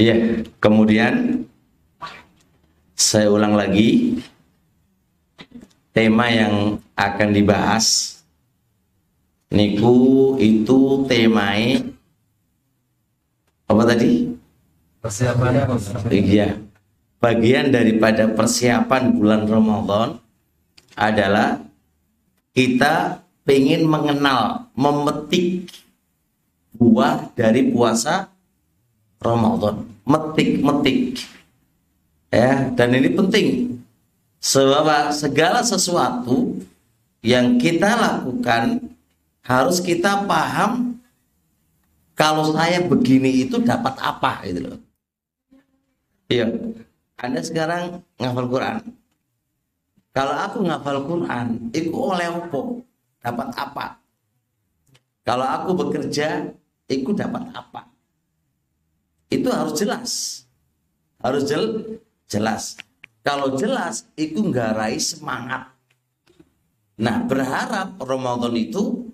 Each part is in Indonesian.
Iya, kemudian saya ulang lagi tema yang akan dibahas niku itu temai apa tadi? Persiapan Iya. Bagian daripada persiapan bulan Ramadan adalah kita ingin mengenal, memetik buah dari puasa Ramadan. Metik-metik. Ya, dan ini penting. Sebab segala sesuatu yang kita lakukan harus kita paham kalau saya begini itu dapat apa gitu loh. Iya. Anda sekarang ngafal Quran. Kalau aku ngafal Quran, itu oleh apa? Dapat apa? Kalau aku bekerja, itu dapat apa? Itu harus jelas. Harus jel jelas. Kalau jelas, itu nggarai semangat. Nah, berharap Ramadan itu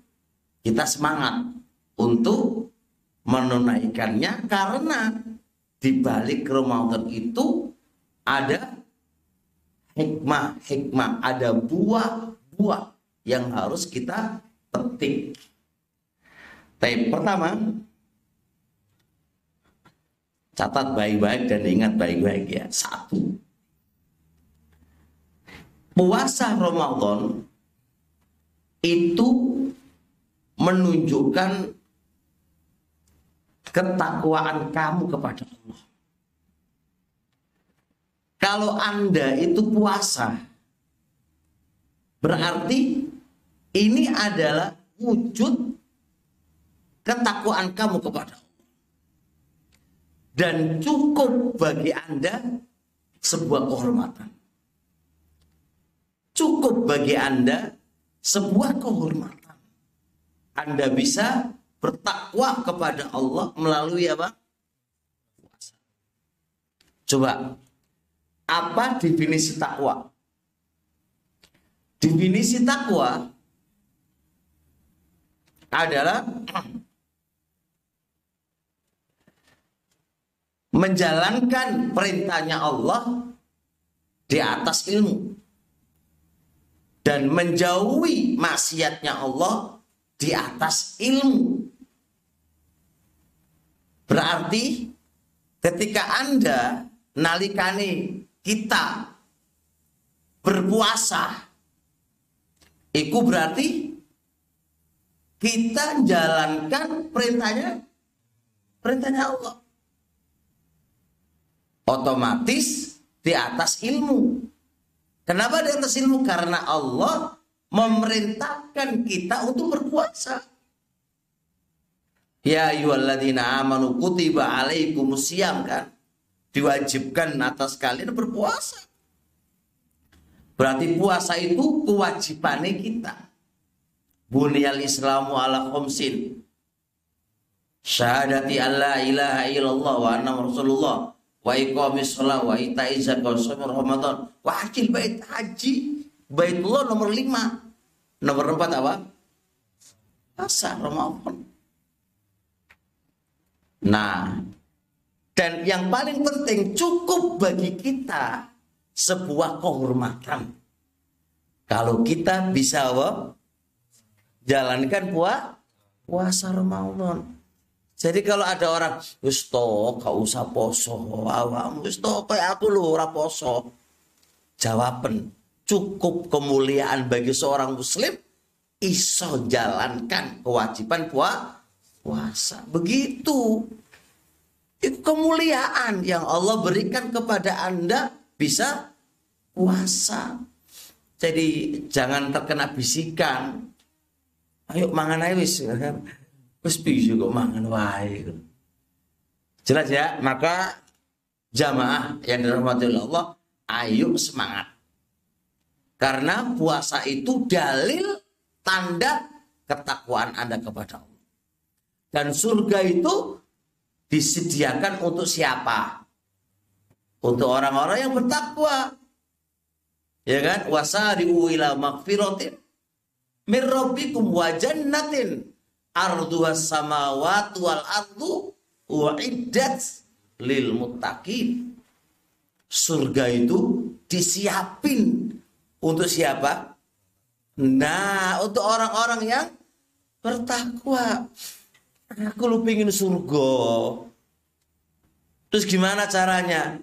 kita semangat untuk menunaikannya karena di balik Ramadan itu ada hikmah-hikmah, ada buah-buah yang harus kita petik. Tapi pertama, catat baik-baik dan ingat baik-baik ya. Satu, puasa Ramadan itu menunjukkan ketakwaan kamu kepada Allah. Kalau Anda itu puasa, berarti ini adalah wujud ketakwaan kamu kepada Allah. Dan cukup bagi Anda sebuah kehormatan. Cukup bagi Anda sebuah kehormatan. Anda bisa bertakwa kepada Allah melalui apa? Coba apa definisi takwa? Definisi takwa adalah menjalankan perintahnya Allah di atas ilmu dan menjauhi maksiatnya Allah di atas ilmu. Berarti ketika Anda nalikani kita berpuasa itu berarti kita jalankan perintahnya perintahnya Allah otomatis di atas ilmu kenapa di atas ilmu karena Allah memerintahkan kita untuk berpuasa ya ayyuhalladzina amanu kutiba alaikumusiyam kan diwajibkan atas kalian berpuasa. Berarti puasa itu kewajibannya kita. Bunyal Islamu ala khomsin. Syahadati Allah ilaha illallah wa anna rasulullah wa iqamis sholat wa ita'i zakat wa ramadan wa hajil bait haji baitullah nomor lima nomor empat apa puasa Ramadan nah dan yang paling penting cukup bagi kita sebuah kehormatan. Kalau kita bisa apa? jalankan puasa puasa Ramadan. Jadi kalau ada orang wis to gak usah poso, awam wis kayak aku lho ora poso. Jawaban cukup kemuliaan bagi seorang muslim iso jalankan kewajiban puasa. Begitu itu kemuliaan yang Allah berikan kepada Anda bisa puasa. Jadi jangan terkena bisikan. Ayo mangan aja wis. Wis kok mangan wae. Jelas ya? Maka jamaah yang dirahmati Allah, ayo semangat. Karena puasa itu dalil tanda ketakwaan Anda kepada Allah. Dan surga itu disediakan untuk siapa? Untuk orang-orang yang bertakwa. Ya kan? Wasari'u ila magfiratin min rabbikum wa jannatin arduha samawati wal ardu wa iddat lil muttaqin. Surga itu disiapin untuk siapa? Nah, untuk orang-orang yang bertakwa. Aku lu pingin surga. Terus gimana caranya?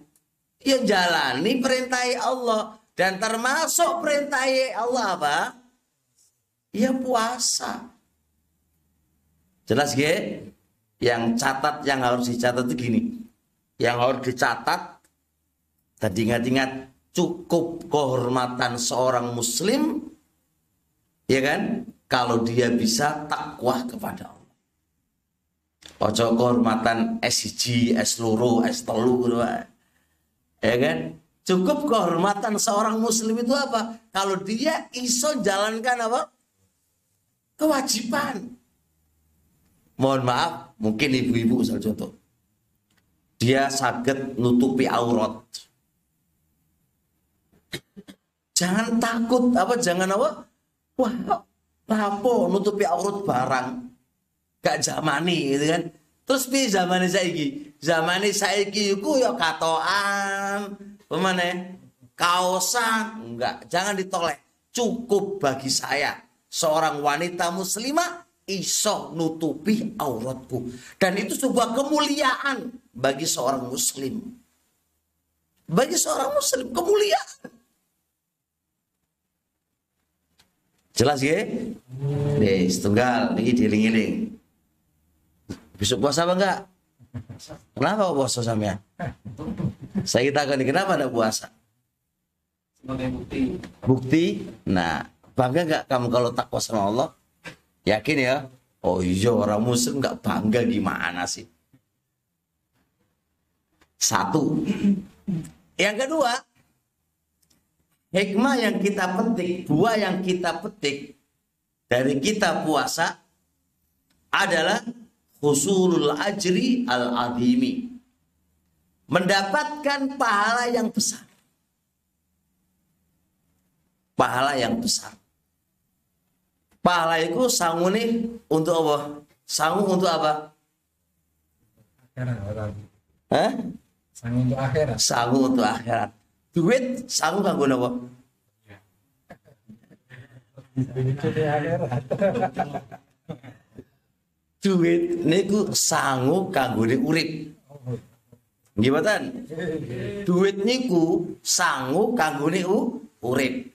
Ya jalani perintah Allah. Dan termasuk perintah Allah apa? Ya puasa. Jelas gak? Yang catat yang harus dicatat itu gini. Yang harus dicatat tadi ingat-ingat cukup kehormatan seorang muslim ya kan kalau dia bisa takwa kepada Allah. Ojo kehormatan SJ, S loro, S telu gitu, Ya kan? Cukup kehormatan seorang muslim itu apa? Kalau dia iso jalankan apa? Kewajiban. Mohon maaf, mungkin ibu-ibu misal contoh. Dia sakit nutupi aurat. Jangan takut apa jangan apa? Wah, lapo nutupi aurat barang. Gak zamani gitu kan. Terus pi zamane saiki? Zamane saiki iku ya katoan, pemane kaosan, enggak, jangan ditoleh. Cukup bagi saya seorang wanita muslimah iso nutupi auratku dan itu sebuah kemuliaan bagi seorang muslim. Bagi seorang muslim kemuliaan. Jelas ya? Nih, setunggal, ini diling-iling. Besok puasa apa enggak? Kenapa puasa sampean? Saya kita akan kenapa ada puasa? Sebagai bukti. Bukti? Nah, bangga enggak kamu kalau takwa sama Allah? Yakin ya? Oh iya orang muslim enggak bangga gimana sih? Satu. Yang kedua, hikmah yang kita petik, buah yang kita petik dari kita puasa adalah husulul ajri al adimi mendapatkan pahala yang besar pahala yang besar pahala itu sangu nih untuk apa sangu untuk apa Akhirat. Hah? Sang untuk akhirat. sangu untuk akhirat duit sangu kanggo apa Itu di akhirat. duit niku sangu kanggone urip nggih mboten duit niku sangu kanggone u- urip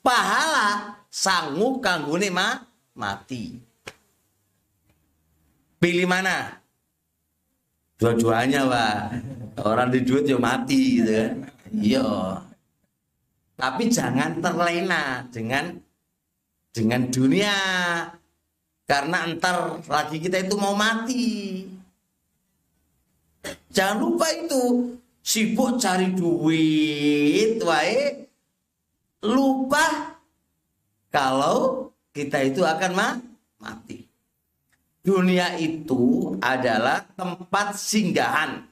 pahala sangu kanggone ma mati. Pilih mana? Dua-duanya pak. Orang di duit ya mati gitu kan. Iya. Tapi jangan terlena dengan dengan dunia. Karena entar lagi kita itu mau mati. Jangan lupa itu. Sibuk cari duit, wae. Lupa kalau kita itu akan ma mati. Dunia itu adalah tempat singgahan.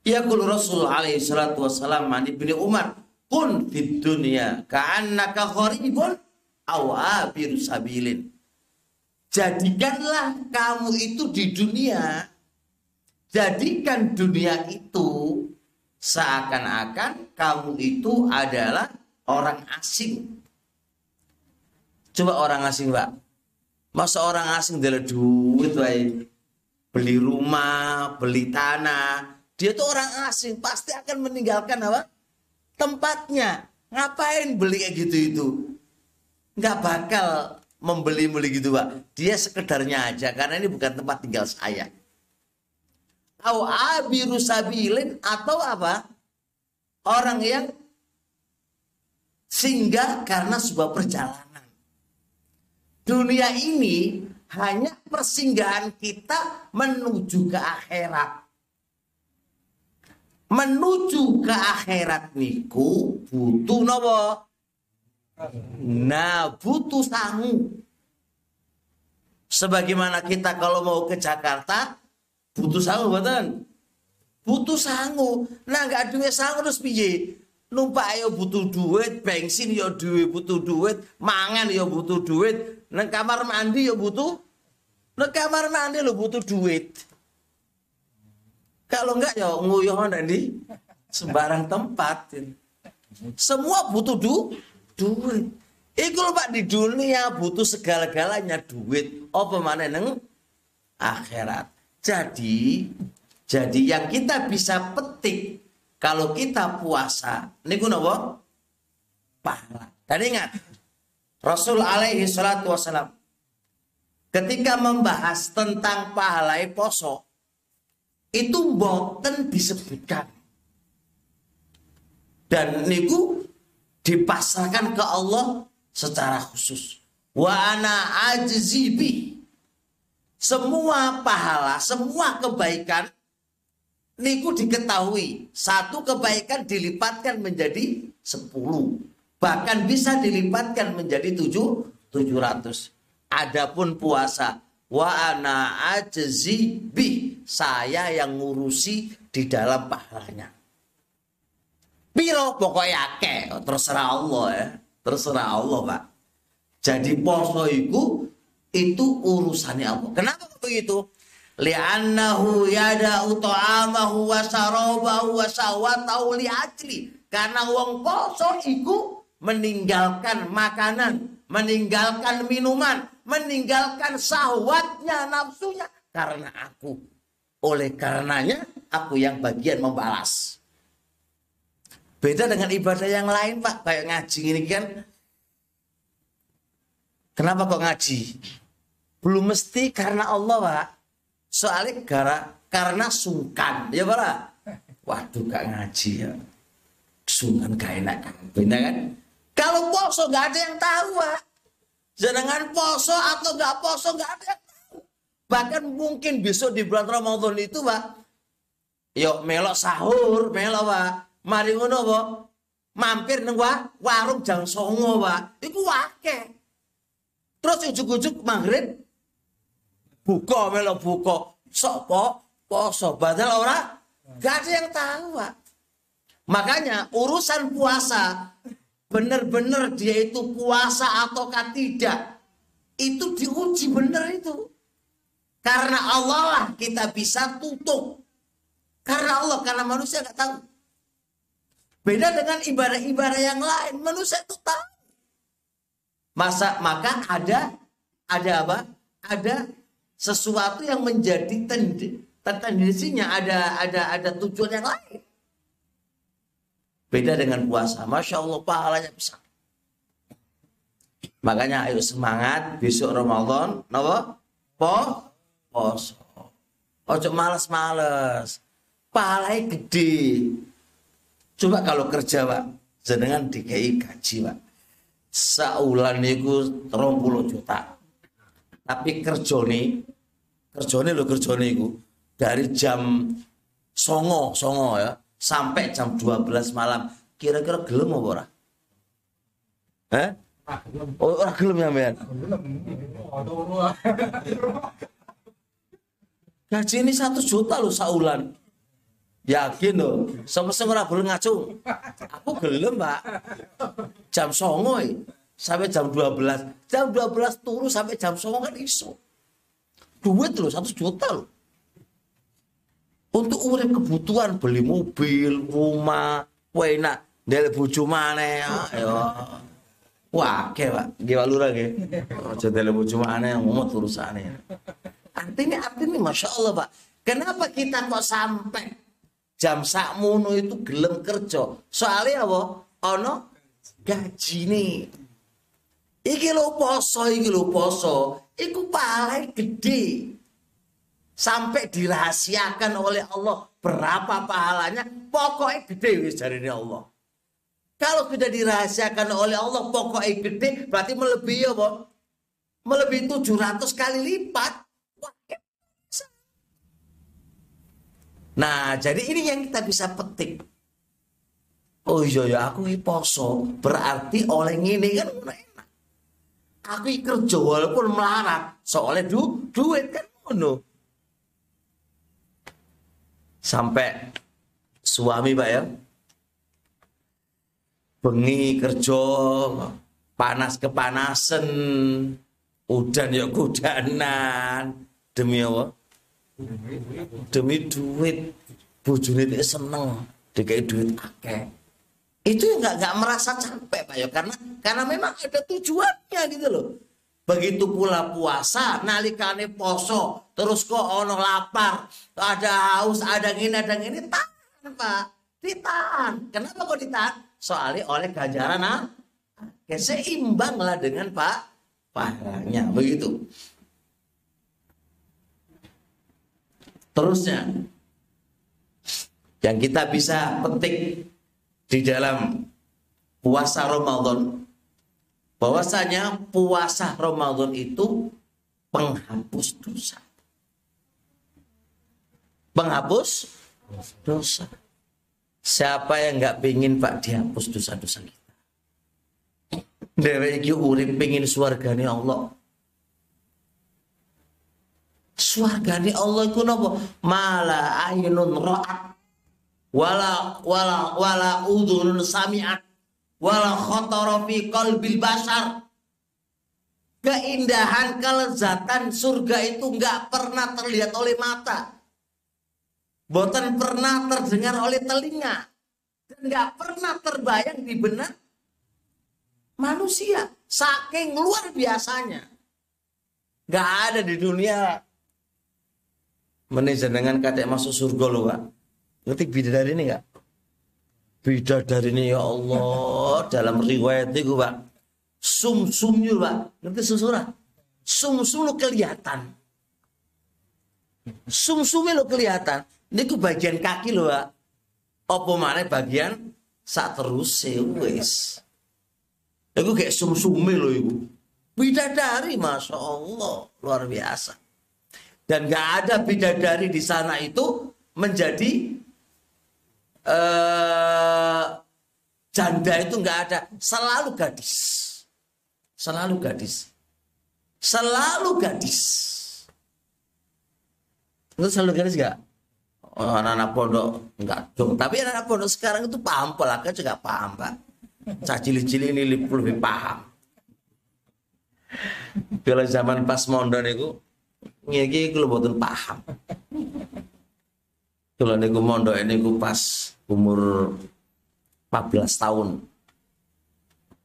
Ya kul Rasul alaihi salatu wassalam ibni Umar kun fid dunya ka'annaka gharibun aw abiru sabilin jadikanlah kamu itu di dunia jadikan dunia itu seakan-akan kamu itu adalah orang asing coba orang asing pak masa orang asing dalam duit wae. Beli rumah beli tanah. Dia tuh orang asing pasti akan meninggalkan apa? Tempatnya. Ngapain beli kayak gitu itu? Nggak bakal membeli-beli gitu pak dia sekedarnya aja karena ini bukan tempat tinggal saya. Atau abiru sabilin atau apa? Orang yang singgah karena sebuah perjalanan dunia ini hanya persinggahan kita menuju ke akhirat menuju ke akhirat niku butuh nopo Nah, butuh sangu. Sebagaimana kita kalau mau ke Jakarta, butuh sangu, betul? Butuh sangu. Nah, nggak duit sangu terus piye? Numpak yo butuh duit, bensin yo duit butuh duit, mangan yo butuh duit, nang kamar mandi yo butuh, nang kamar mandi lo butuh duit. Kalau enggak ya nguyuh nanti sembarang tempat. Semua butuh du duit. Iku lho Pak di dunia butuh segala-galanya duit. Apa mana neng akhirat. Jadi jadi yang kita bisa petik kalau kita puasa niku napa? Pahala. Dan ingat Rasul alaihi salatu wasalam ketika membahas tentang pahala poso itu boten disebutkan. Dan niku dipasrahkan ke Allah secara khusus. Wa ana ajzibi semua pahala semua kebaikan niku diketahui. Satu kebaikan dilipatkan menjadi sepuluh bahkan bisa dilipatkan menjadi tujuh tujuh ratus Adapun puasa wa ana ajzi saya yang ngurusi di dalam pahalanya. Piro pokoknya akeh terserah Allah ya. Terserah Allah, Pak. Jadi poso itu urusannya Allah. Kenapa begitu? Li'annahu yada'u ta'amahu wa sarabahu wa sawatahu li'ajli. Karena wong poso itu meninggalkan makanan, meninggalkan minuman, meninggalkan sahwatnya, nafsunya karena aku. Oleh karenanya aku yang bagian membalas. Beda dengan ibadah yang lain Pak, kayak ngaji ini kan. Kenapa kok ngaji? Belum mesti karena Allah Pak. Soalnya gara, karena sungkan, ya Pak. Waduh gak ngaji ya. Sungkan gak enak. Benar kan? Kalau poso gak ada yang tahu Pak. Jenengan poso atau nggak poso nggak ada yang tahu. Bahkan mungkin besok di bulan Ramadan itu, Pak. Yuk melok sahur, melok, Pak. Mari ngono, Pak. Mampir neng warung jam songo, Pak. Iku wake. Terus ujuk-ujuk maghrib buka melok buka. Sok po, poso. Padahal ora gak ada yang tahu, Pak. Makanya urusan puasa benar-benar dia itu puasa ataukah tidak itu diuji benar itu. Karena Allah lah kita bisa tutup. Karena Allah karena manusia nggak tahu. Beda dengan ibadah-ibadah yang lain manusia itu tahu. Masa maka ada ada apa? Ada sesuatu yang menjadi tendensinya ada ada ada tujuan yang lain Beda dengan puasa. Masya Allah pahalanya besar. Makanya ayo semangat besok Ramadan. Napa? Po? Poso. Ojo males-males. Pahalanya gede. Coba kalau kerja pak. Jenengan DKI gaji pak. Saulan itu 30 juta. Tapi. Kerja nih lo kerja nih Dari jam songo, songo ya sampai jam 12 malam. Kira-kira gelem apa ora? Eh? Oh, ora gelem ya, Men? Gaji ini satu juta loh saulan. Yakin loh, sama ora boleh ngacung. Aku gelem, Pak. Jam songo sampai jam 12. Jam 12 turu sampai jam songo kan iso. Duit loh, satu juta loh untuk urip kebutuhan beli mobil, rumah, enak dari bojo maneh ya. Wah, ke Pak, nggih Pak Lurah nggih. Aja dari bojo maneh ngomong urusane. Artinya artinya Masya Allah Pak. Kenapa kita kok sampai jam sakmono itu gelem kerja? Soalnya apa? Ono gaji nih. Iki lo poso, iki lo poso. Iku paling gede sampai dirahasiakan oleh Allah. Berapa pahalanya? Pokoknya gede wis dari Allah. Kalau sudah dirahasiakan oleh Allah pokoknya gede berarti melebihi apa? Melebihi 700 kali lipat. Nah jadi ini yang kita bisa petik. Oh iya ya aku poso. Berarti oleh ini kan enak. Aku kerja walaupun melarat. Soalnya du duit kan no sampai suami pak ya. Bengi kerja panas kepanasan udan ya kudanan demi apa? Demi duit. Itu seneng dikai duit akeh. Itu nggak nggak merasa capek Pak ya. Karena karena memang ada tujuannya gitu loh. Begitu pula puasa, nalikane poso, terus kok ono lapar, ada haus, ada gini, ada gini, tahan Pak, ditahan. Kenapa kok ditahan? Soalnya oleh ganjaran ah, seimbang lah dengan Pak pahalanya, begitu. Terusnya, yang kita bisa petik di dalam puasa Ramadan bahwasanya puasa Ramadan itu penghapus dosa. Penghapus dosa. Siapa yang nggak pingin Pak dihapus dosa-dosa kita? Dewe iki urip pingin swargane Allah. Swargane Allah iku napa? Mala ainun ra'at wala wala wala udhunun sami'at wala khatara fi qalbil basar. Keindahan kelezatan surga itu nggak pernah terlihat oleh mata. Boten pernah terdengar oleh telinga. Dan nggak pernah terbayang di benak manusia. Saking luar biasanya. Nggak ada di dunia. Dengan kata masuk surga loh pak. Ngerti bidadari ini nggak bidadari ini ya Allah. Dalam riwayat itu pak. Sum sumnya pak. Ngerti susura sum sum lo kelihatan. Sum sumnya lo kelihatan. Ini ku bagian kaki lo pak. Apa mana bagian saat terus wes Itu kayak sum sume lo ibu bidadari masya Allah. Luar biasa. Dan gak ada bidadari di sana itu menjadi eh, janda itu nggak ada, selalu gadis, selalu gadis, selalu gadis. Itu selalu gadis nggak? Oh, anak-anak pondok nggak dong. Tapi anak-anak pondok sekarang itu paham pola kan juga paham pak. Cah cili-cili ini lebih, lebih paham. Kalau zaman pas mondon itu, ngeki kalau betul paham. Kalau niku mondok ini pas umur 14 tahun.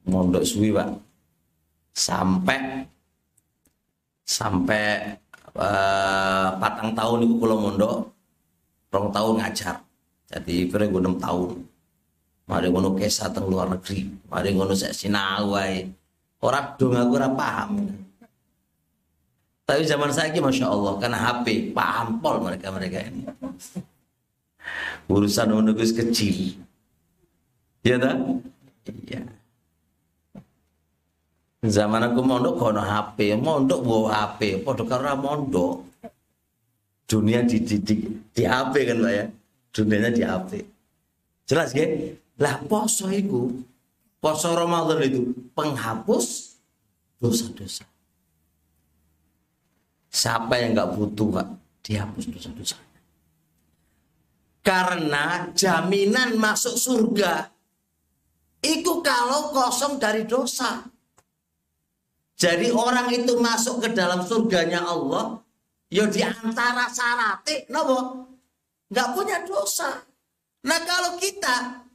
Mondok suwi, Pak. Sampai sampai uh, patang tahun niku kula mondok rong tahun ngajar. Jadi pire gue 6 tahun. Mari ngono kesa teng luar negeri, mari ngono sek sinau wae. Ora dong aku ora paham. Tapi zaman saya ini Masya Allah Karena HP paham pol mereka-mereka ini urusan menunggu kecil. Ya tak iya. Zaman aku mondok kono HP mondok bawa HP podo karena mondok. Dunia di, di, di, di HP kan pak ya? Dunianya di HP jelas ya lah poso itu poso Ramadan itu penghapus dosa-dosa. Siapa yang nggak butuh pak dihapus dosa-dosa karena jaminan masuk surga itu kalau kosong dari dosa. Jadi orang itu masuk ke dalam surganya Allah, ya di antara syaratnya, nopo, nggak punya dosa. Nah kalau kita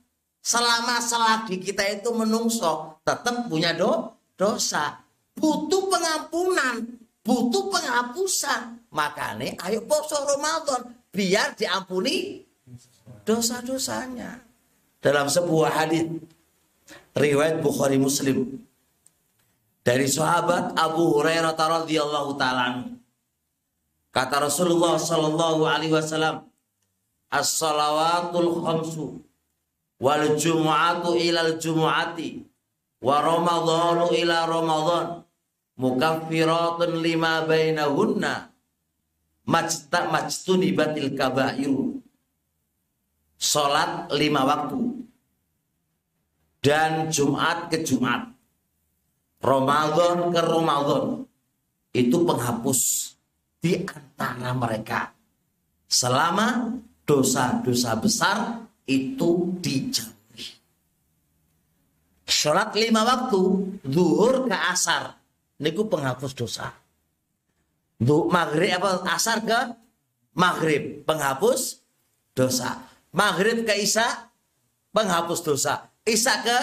selama selagi kita itu menungso, tetap punya do, dosa, butuh pengampunan, butuh penghapusan. Makanya ayo poso Ramadan biar diampuni dosa-dosanya. Dalam sebuah hadis riwayat Bukhari Muslim dari sahabat Abu Hurairah radhiyallahu taala kata Rasulullah sallallahu alaihi wasallam as-salawatul khamsu wal jumu'atu ilal jumu'ati wa ramadhanu ila ramadhan mukaffiratun lima bainahunna majta majtunibatil kabairu sholat lima waktu. Dan Jumat ke Jumat. Ramadan ke Ramadan. Itu penghapus di antara mereka. Selama dosa-dosa besar itu dijauhi. Sholat lima waktu zuhur ke asar. Niku penghapus dosa. Duh, maghrib apa? Asar ke maghrib. Penghapus dosa. Maghrib ke Isya penghapus dosa. Isya ke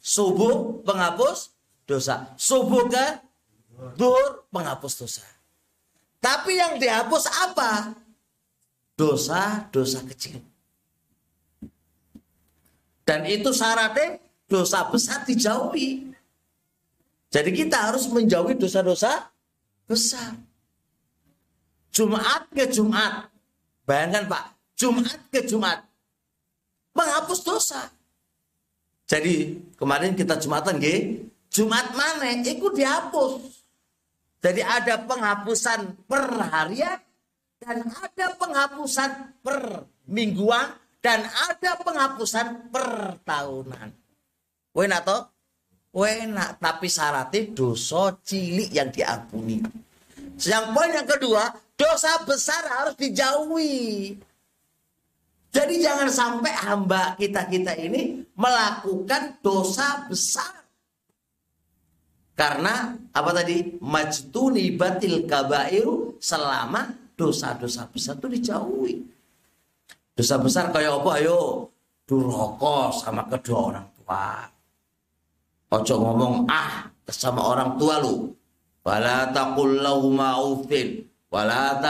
subuh penghapus dosa. Subuh ke dur penghapus dosa. Tapi yang dihapus apa? Dosa-dosa kecil. Dan itu syaratnya dosa besar dijauhi. Jadi kita harus menjauhi dosa-dosa besar. Jumat ke Jumat. Bayangkan Pak, Jumat ke Jumat. Menghapus dosa. Jadi kemarin kita Jumatan nggih, Jumat mana? Itu dihapus. Jadi ada penghapusan per harian dan ada penghapusan per mingguan dan ada penghapusan per tahunan. Enak toh? Enak, tapi syaratnya dosa cilik yang diampuni. Yang poin yang kedua, dosa besar harus dijauhi. Jadi jangan sampai hamba kita-kita ini melakukan dosa besar. Karena apa tadi? Majtuni batil kabairu selama dosa-dosa besar itu dijauhi. Dosa besar kayak apa? Ayo durhaka sama kedua orang tua. Ojo ngomong ah sama orang tua lu. Wala taqul lahuma ufin wala.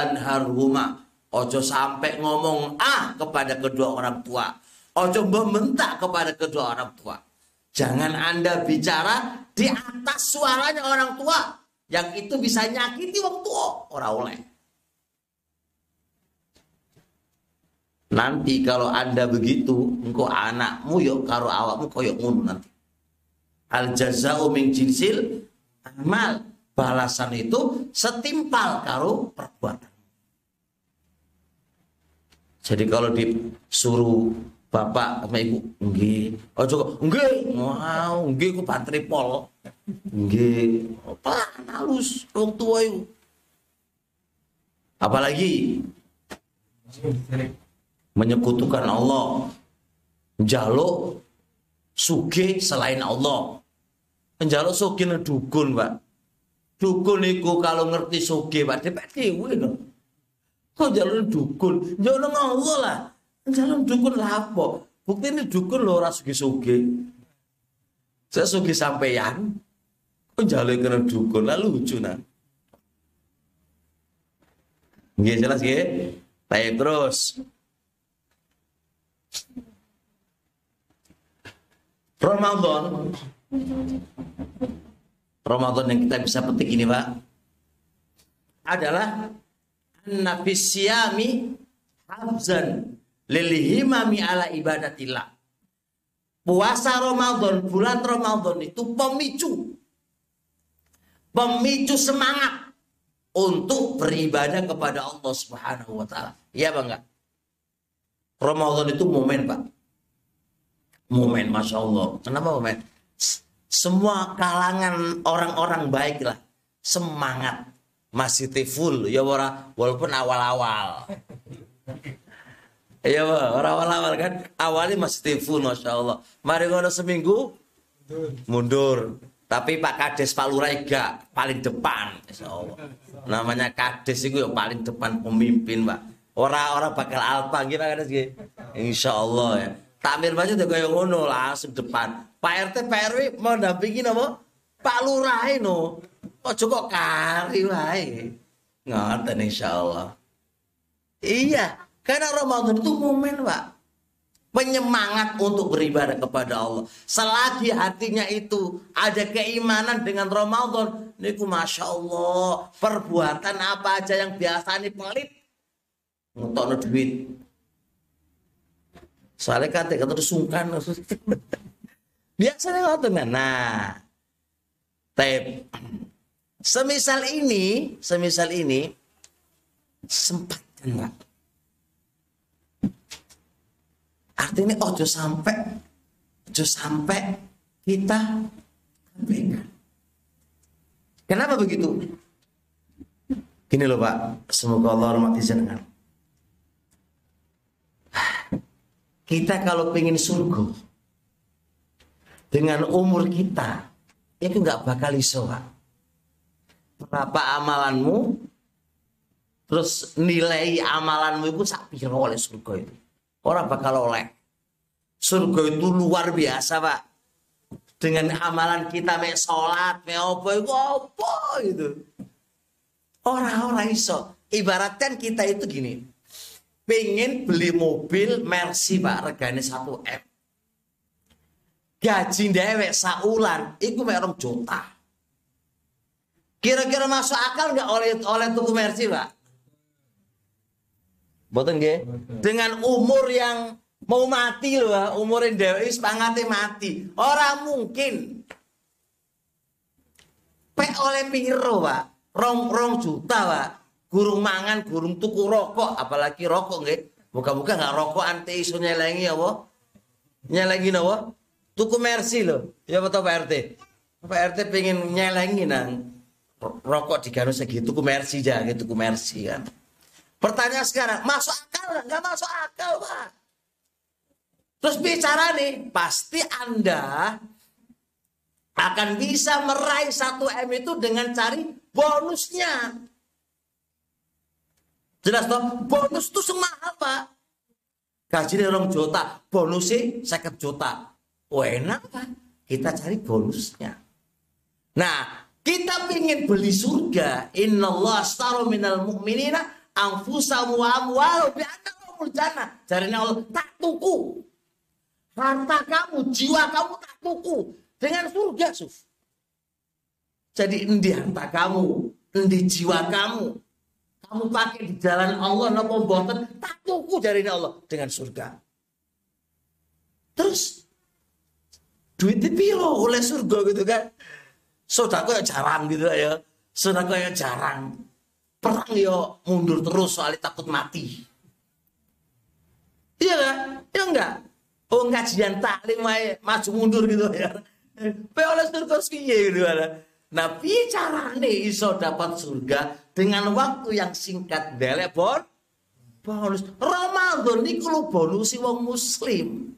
Ojo sampai ngomong ah kepada kedua orang tua. Ojo membentak kepada kedua orang tua. Jangan Anda bicara di atas suaranya orang tua. Yang itu bisa nyakiti orang tua. Orang oleh. Nanti kalau Anda begitu, engkau anakmu yuk karo awakmu koyok ngono nanti. Al jazau min jinsil amal. Balasan itu setimpal karo perbuatan. Jadi kalau disuruh bapak sama ibu, nggih. Oh cukup, nggih. Wow, nggih ku pantri pol. Nggih. Apa halus wong tua itu. Apalagi menyekutukan Allah. Jaluk suge selain Allah. Penjaluk suge dukun, Pak. Dukun iku kalau ngerti suge, Pak, dipek dhewe no. Kok jalur dukun? Jalur Allah lah. Jalur dukun lah apa? Bukti ini dukun lo ora suge-suge. Saya suge sampeyan. Kok jalur kena dukun? Lalu lucu nah. Nggih jelas nggih? Baik terus. Ramadan Ramadan yang kita bisa petik ini Pak adalah nafisyami habzan lilihimami ala ibadatillah puasa Ramadan bulan Ramadan itu pemicu pemicu semangat untuk beribadah kepada Allah Subhanahu wa taala. Iya Bang? Ramadan itu momen, Pak. Momen Masya Allah. Kenapa momen? Semua kalangan orang-orang baik lah. Semangat. Masih full. Ya walaupun awal-awal. Iya orang awal-awal kan. Awalnya masih full Masya Allah. Mari ngono seminggu. Mundur. Tapi Pak Kades Pak Lurah gak paling depan. Insya Allah. Namanya Kades itu yang paling depan pemimpin Pak. Orang-orang bakal alpa gitu Pak Kades gitu. Insya Allah ya. Takmir masjid udah kayak ngono langsung depan. Pak RT Pak RW mau dampingin apa? Pak Lurah no. Oh cukup kari wae. Ngoten insya Allah. Iya, karena Ramadan itu momen Pak penyemangat untuk beribadah kepada Allah. Selagi hatinya itu ada keimanan dengan Ramadan, niku masya Allah perbuatan apa aja yang biasa ini pelit, ngutokno duit. Soalnya kata kata sungkan, biasanya ngotot Nah, tep. Semisal ini, semisal ini sempat enggak Artinya ojo sampai ojo sampai kita abaikan. Kenapa begitu? Gini loh Pak, semoga Allah rahmati jenengan. Kita kalau pengen surga dengan umur kita itu nggak bakal iso Pak. Berapa amalanmu terus nilai amalanmu itu sak piro oleh surga itu. Orang bakal oleh. Surga itu luar biasa, Pak. Dengan amalan kita mek salat, mek apa itu apa itu. Orang-orang iso. Ibaratkan kita itu gini. Pengen beli mobil Mercy, Pak, regane 1 M. Gaji dewek saulan, itu mek rong juta. Kira-kira masuk akal nggak oleh oleh tuku Mercy, Pak? Boten nggih? Dengan umur yang mau mati loh, Pak. Umurin dhewe wis pangate mati. Orang mungkin. Pek oleh piro, Pak? Rong rong juta, Pak. Gurung mangan, gurung tuku rokok, apalagi rokok nggih. Buka-buka nggak rokok ante iso nyelengi apa? Nyelengi napa? Tuku Mercy loh. Ya betul Pak RT. Pak RT pengen nyelengi nang rokok di Gano segitu tuku Mercy aja gitu, tuku Mercy kan. Pertanyaan sekarang, masuk akal nggak? Masuk akal, Pak. Terus bicara nih, pasti Anda akan bisa meraih 1 M itu dengan cari bonusnya. Jelas toh? Bonus itu semahal, Pak. Gaji orang juta, bonusnya 50 juta. Oh enak, Pak. Kita cari bonusnya. Nah, kita ingin beli surga. Inna Allah astaro minal mu'minina anfusamu wa amwalu bi annahumul jannah. Jarine Allah tak tuku. Harta kamu, jiwa kamu tak tuku dengan surga, Suf. Jadi endi harta kamu, endi jiwa kamu. Kamu pakai di jalan Allah napa mboten tak tuku jarine Allah dengan surga. Terus duit piro oleh surga gitu kan. Sodako ya jarang gitu ya. Sodako ya jarang perang yo mundur terus soalnya takut mati. Iya kan? Ya enggak? Oh kajian taklim maju mundur gitu ya. Pe oleh surga piye gitu ada. Nah, piye carane iso dapat surga dengan waktu yang singkat delek bon? Bonus. Ramadan niku lho bonusi wong muslim.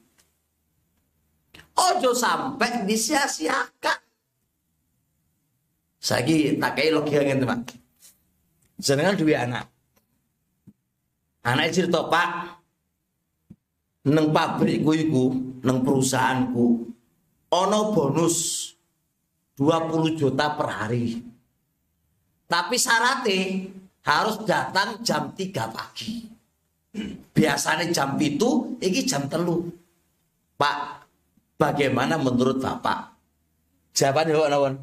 Ojo sampai disia-siakan. Saiki tak kei logika ngene, Pak jenengan duwe anak. Anak cerita, Pak, neng pabrikku iku, neng perusahaanku, ono bonus 20 juta per hari. Tapi syaratnya harus datang jam 3 pagi. Biasanya jam itu, ini jam telu. Pak, bagaimana menurut Bapak? Jawabannya Pak Nawan.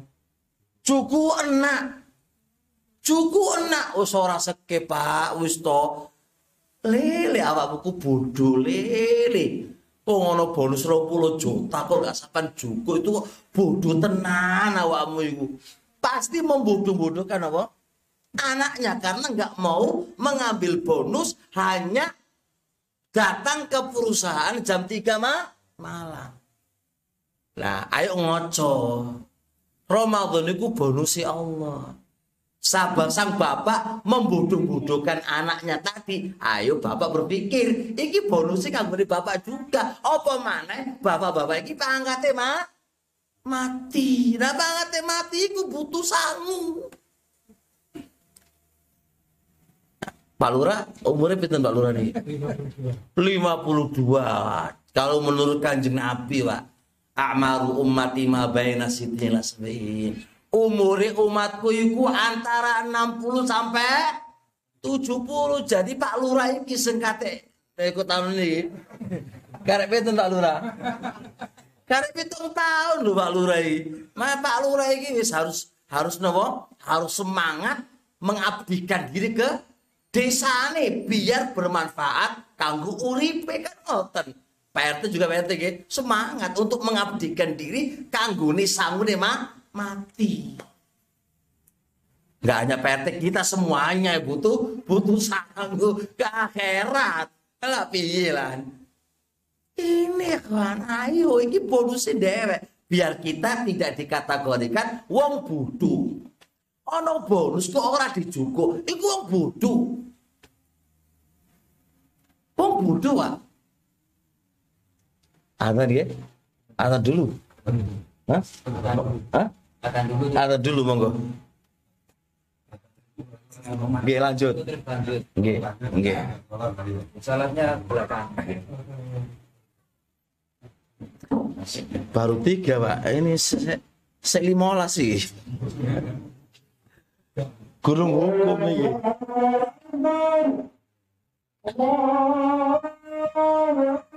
Cukup enak. Cukup enak wis ora seke Pak wis to. Lele awakmu bodoh lele. Kok ngono bonus 20 juta kok gak sapan cukup itu kok bodoh tenan awakmu iku. Pasti membodoh-bodohkan apa? Anaknya karena nggak mau mengambil bonus hanya datang ke perusahaan jam 3 ma malam. Nah, ayo ngoco. Ramadan itu bonus Allah. Sabang sang bapak membodoh-bodohkan anaknya tadi. Ayo bapak berpikir, iki bonusnya kan beri bapak juga. Apa mana bapak-bapak iki pangkatnya mah mati. Nah pangkatnya mati iku butuh sangu. Pak Lurah, umurnya pinten Pak Lurah nih? 52. Kalau menurut kanjeng Nabi, Pak. A'maru ummati ma baina sitin lasbain umure umatku iku antara 60 sampai 70 jadi Pak Lurah iki sing kate iku tahun ini. Karep pinten Pak Lurah? Karep pitung tahun lho Pak Lurah iki. Pak Lurah iki wis harus harus nopo? Harus semangat mengabdikan diri ke desane biar bermanfaat kanggo uripe kan ngoten Pak RT juga Pak RT semangat untuk mengabdikan diri kanggo sangune mah mati. Gak hanya PT kita semuanya butuh butuh sanggup ke akhirat. Lah Ini kan ayo ini bonusnya dewek biar kita tidak dikategorikan wong bodoh. Ono bonus kok ora dijugo, iku wong bodoh. Wong bodoh, Pak. Ada dia? Ada dulu. Hah? Hah? Ada dulu. Ada dulu monggo. Nggih lanjut. Lanjut. Nggih, nggih. Salatnya belakang. Baru tiga pak, ini se, se, limolas sih. Gurung hukum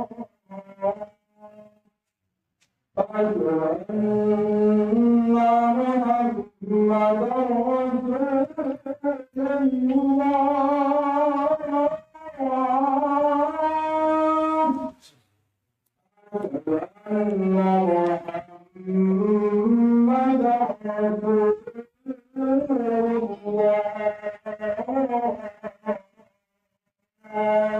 nih. Ya,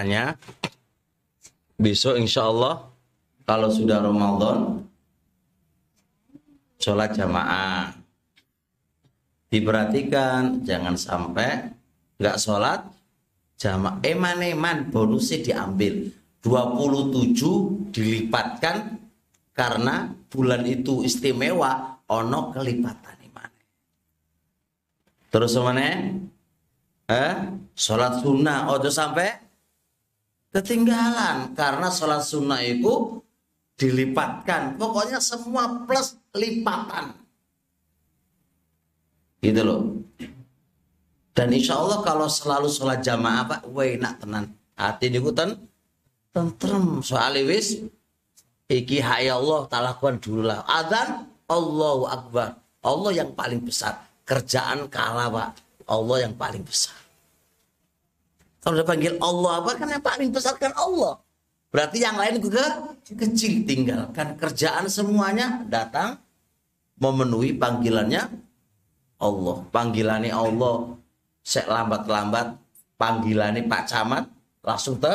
karenanya besok insya Allah kalau sudah Ramadan sholat jamaah. Diperhatikan jangan sampai nggak sholat jamaah eman-eman bonusnya diambil. 27 dilipatkan karena bulan itu istimewa ono kelipatan iman terus mana eh? Sholat sunnah ojo sampai ketinggalan karena sholat sunnah itu dilipatkan. Pokoknya semua plus lipatan. Gitu loh. Dan insya Allah kalau selalu sholat jamaah pak weh nak tenan. Hati niku ten tentrem. Soal wis iki hayya Allah talakuan dulu lah. Adzan Allahu Akbar. Allah yang paling besar. Kerjaan kalah pak. Allah yang paling besar kalau udah panggil Allah. Apa? Kan yang paling besar kan Allah. Berarti yang lain juga kecil. Tinggalkan kerjaan semuanya datang memenuhi panggilannya Allah. Panggilannya Allah sek lambat-lambat. Panggilannya Pak Camat langsung te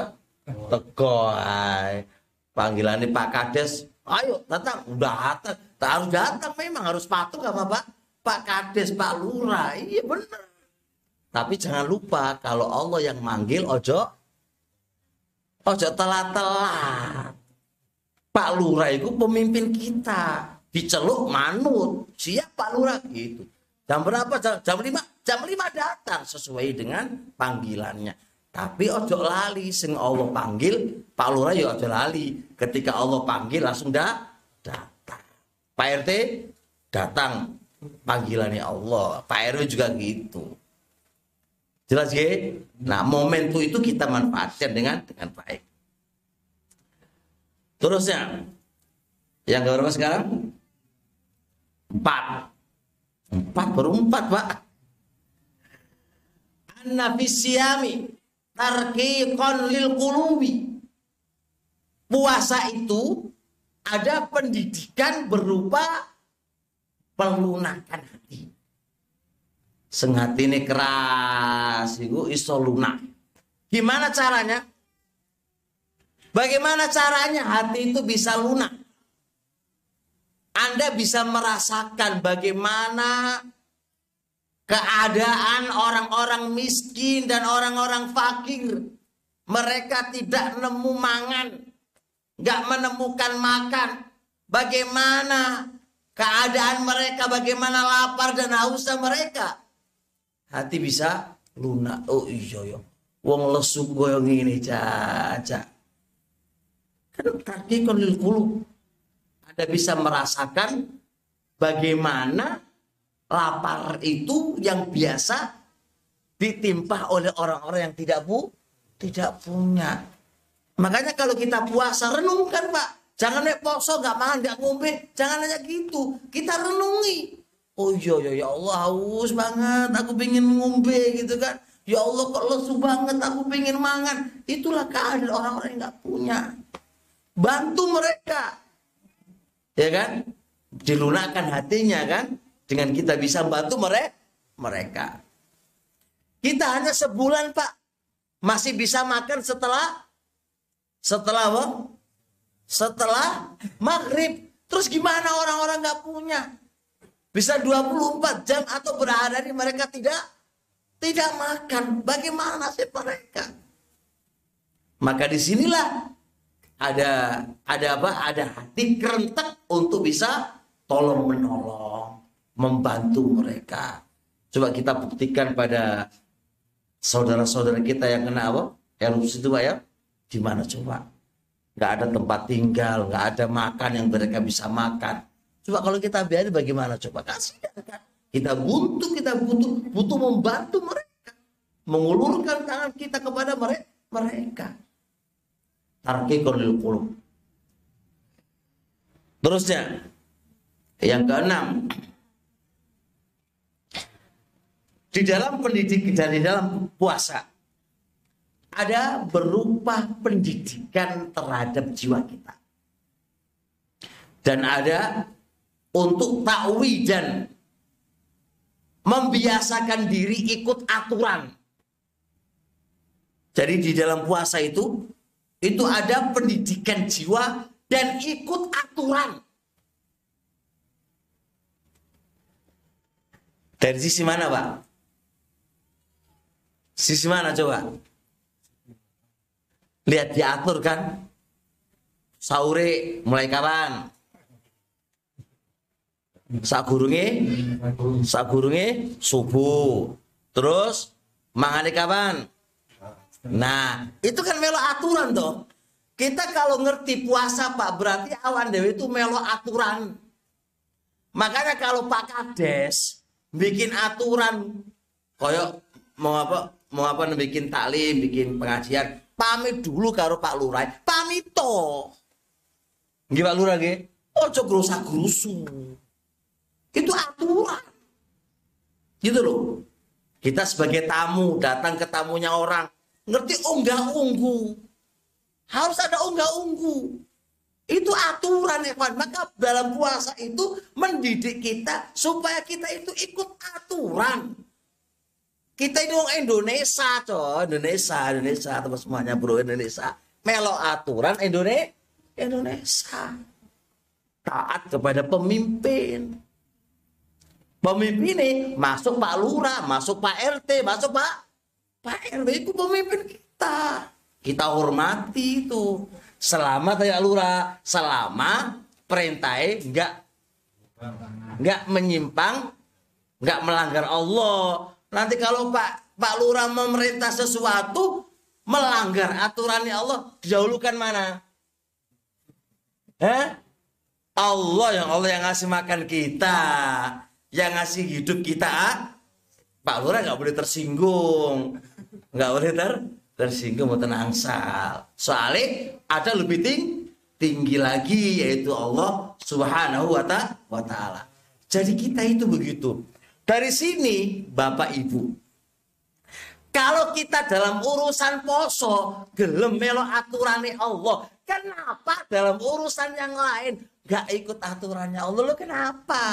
tego ay. panggilannya Pak Kades ayo datang. Udah datang. Harus datang memang harus patuh sama Pak Pak Kades Pak Lurah. Iya bener tapi jangan lupa kalau Allah yang manggil ojo ojo telat-telat. Pak Lurah itu pemimpin kita. Diceluk manut. Siap Pak Lurah? Gitu. Jam berapa? Jam, jam 5 jam 5 datang sesuai dengan panggilannya. Tapi ojo lali sing Allah panggil Pak Lurah ya ojo lali. Ketika Allah panggil langsung dah datang. Pak RT datang. Panggilannya Allah. Pak RW juga gitu jelas ya nah momentum itu kita manfaatkan dengan dengan baik terusnya Yang berapa sekarang? Empat. Empat baru empat pak. Anafisiyami tarqiqan lil qulubi. Puasa itu ada pendidikan berupa pelunakan hati. Senghati ini keras, itu iso lunak. Gimana caranya? Bagaimana caranya hati itu bisa lunak? Anda bisa merasakan bagaimana keadaan orang-orang miskin dan orang-orang fakir. Mereka tidak nemu mangan, nggak menemukan makan. Bagaimana keadaan mereka, bagaimana lapar dan hausnya mereka. Hati bisa lunak. Oh iya ya. Wong lesu goyong ini caca. Kan tadi kulu. Anda bisa merasakan bagaimana lapar itu yang biasa ditimpa oleh orang-orang yang tidak bu, tidak punya. Makanya kalau kita puasa renungkan pak, jangan naik poso nggak makan nggak ngombe, jangan hanya gitu. Kita renungi. Oh iya ya ya Allah haus banget, aku pengen ngombe gitu kan. Ya Allah kok lesu banget, aku pengen mangan. Itulah keadaan orang-orang yang nggak punya. Bantu mereka, ya kan? Dilunakkan hatinya kan? Dengan kita bisa bantu mereka. Mereka. Kita hanya sebulan pak, masih bisa makan setelah setelah apa? Setelah maghrib. Terus gimana orang-orang nggak punya? Bisa 24 jam atau berhari-hari mereka tidak tidak makan. Bagaimana sih mereka? Maka di sinilah ada ada apa? Ada hati kerentak untuk bisa tolong menolong, membantu mereka. Coba kita buktikan pada saudara-saudara kita yang kena apa? Erupsi itu ya. Di mana coba? Nggak ada tempat tinggal, nggak ada makan yang mereka bisa makan. Coba kalau kita biarin bagaimana coba kasih kan? Kita butuh, kita butuh, butuh membantu mereka, mengulurkan tangan kita kepada mereka. Mereka. Tarkikul qulub. Terusnya yang keenam di dalam pendidik dan di dalam puasa ada berupa pendidikan terhadap jiwa kita dan ada untuk takwi dan membiasakan diri ikut aturan. Jadi di dalam puasa itu itu ada pendidikan jiwa dan ikut aturan. Dari sisi mana, Pak? Sisi mana coba? Lihat diatur kan? Saure mulai kapan? Sagurunge sagurunge subuh. Terus mangane kapan? Nah, itu kan melo aturan toh. Kita kalau ngerti puasa Pak, berarti awan dewi itu melo aturan. Makanya kalau Pak Kades bikin aturan koyok mau apa mau apa bikin taklim, bikin pengajian, pamit dulu karo Pak Lurah, pamit toh. Nggih Pak Lurah nggih. Ojo gerusa-gerusu. Itu aturan. Gitu loh. Kita sebagai tamu datang ke tamunya orang, ngerti unggah unggu. Harus ada unggah unggu. Itu aturan Evan. Maka dalam puasa itu mendidik kita supaya kita itu ikut aturan. Kita ini orang Indonesia, coy. Indonesia, Indonesia, teman semuanya bro Indonesia. Melo aturan Indonesia. Indonesia. Taat kepada pemimpin. Pemimpin ini masuk Pak Lurah, masuk Pak RT, masuk Pak Pak RW itu pemimpin kita. Kita hormati itu. Selama Pak Lurah, selama perintahnya enggak enggak menyimpang, enggak melanggar Allah. Nanti kalau Pak Pak Lurah memerintah sesuatu melanggar aturannya Allah, didahulukan mana? Eh? Allah yang Allah yang ngasih makan kita, yang ngasih hidup kita. Pak Lurah nggak boleh tersinggung, nggak boleh ter tersinggung mau tenang sal. Soalnya ada lebih tinggi, tinggi lagi yaitu Allah Subhanahu wa ta- wa taala. Jadi kita itu begitu. Dari sini Bapak Ibu, kalau kita dalam urusan poso gelem melo aturane Allah, kenapa dalam urusan yang lain gak ikut aturannya Allah? Lo kenapa?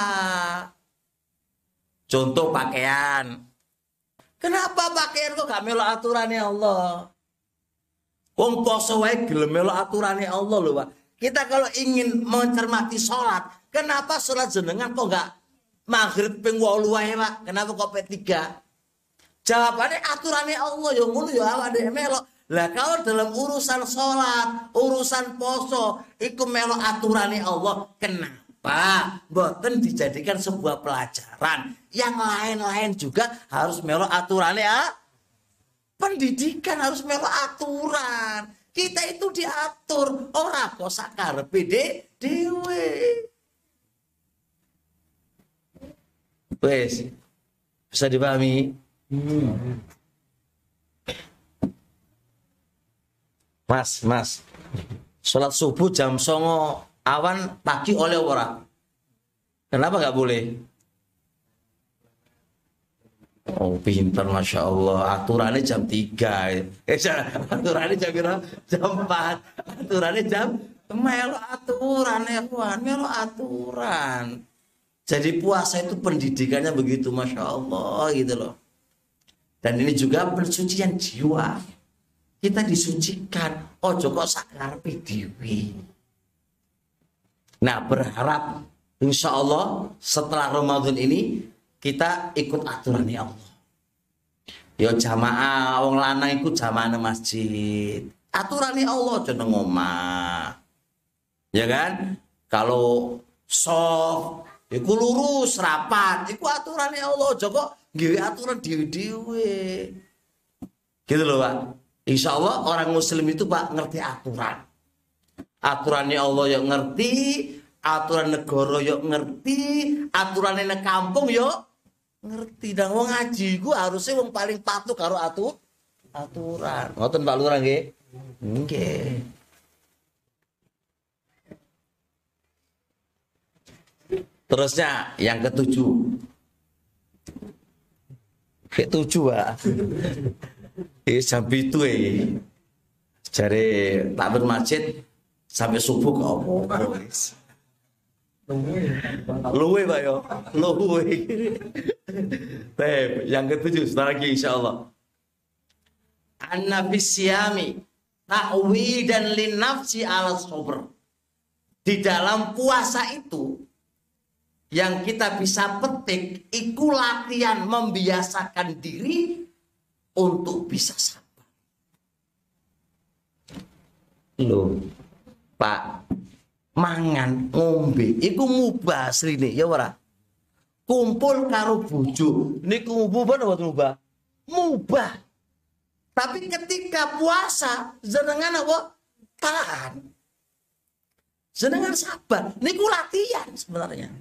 Contoh pakaian. Kenapa pakaian kok gak melo aturannya Allah? Wong poso wae gelem melo aturannya Allah loh, Pak. Kita kalau ingin mencermati sholat, kenapa sholat jenengan kok gak maghrib ping 8 wae, Pak? Kenapa kok ping 3? Jawabannya aturannya Allah ya ngono ya awak dhewe melok. Lah kalau dalam urusan sholat, urusan poso, iku melok aturannya Allah. Kenapa? Boten dijadikan sebuah pelajaran. Yang lain-lain juga harus melok aturannya ah? Pendidikan harus melok aturan. Kita itu diatur. Ora kok sakarepe de- dhewe. Wes. Bisa dipahami? Mas, mas. Sholat subuh jam songo awan pagi oleh ora? Kenapa nggak boleh? Oh pinter Masya Allah Aturannya jam 3 eh, Aturannya jam berapa? Jam 4 Aturannya jam Melo aturan Tuhan Melo aturan Jadi puasa itu pendidikannya begitu Masya Allah gitu loh dan ini juga pensucian jiwa. Kita disucikan. Ojo kok sakarpe dewi. Nah berharap insya Allah setelah Ramadan ini kita ikut aturannya Allah. Yo jamaah wong lanang ikut jamaah masjid. Aturannya Allah aja nang omah. Ya kan? Kalau soft iku lurus rapat, iku aturannya Allah aja kok nggih aturan dhewe-dhewe. Gitu loh, Pak. Insya Allah orang muslim itu Pak ngerti aturan. Aturannya Allah yang ngerti, aturan negara yuk ngerti, aturannya nang kampung yuk ngerti. Dan wong ngaji ku harusnya wong paling patuh karo atu aturan. Ngoten Pak Lurah nggih? Nggih. Terusnya yang ketujuh. Ketujuh, Pak. Ini jam itu ya. Jari takbir masjid sampai subuh ke apa? Luwe Pak yo, luwe. Baik, yang ketujuh sebentar lagi insya Allah. Anna ta'wi dan linafsi ala sober. Di dalam puasa itu yang kita bisa petik iku latihan membiasakan diri untuk bisa sabar. Loh, Pak, mangan ngombe. Iku mubah asline ya ora? Kumpul karo bojo niku mubah apa mubah mubah tapi ketika puasa jenengan apa? Tahan. Jenengan sabar. Niku latihan sebenarnya.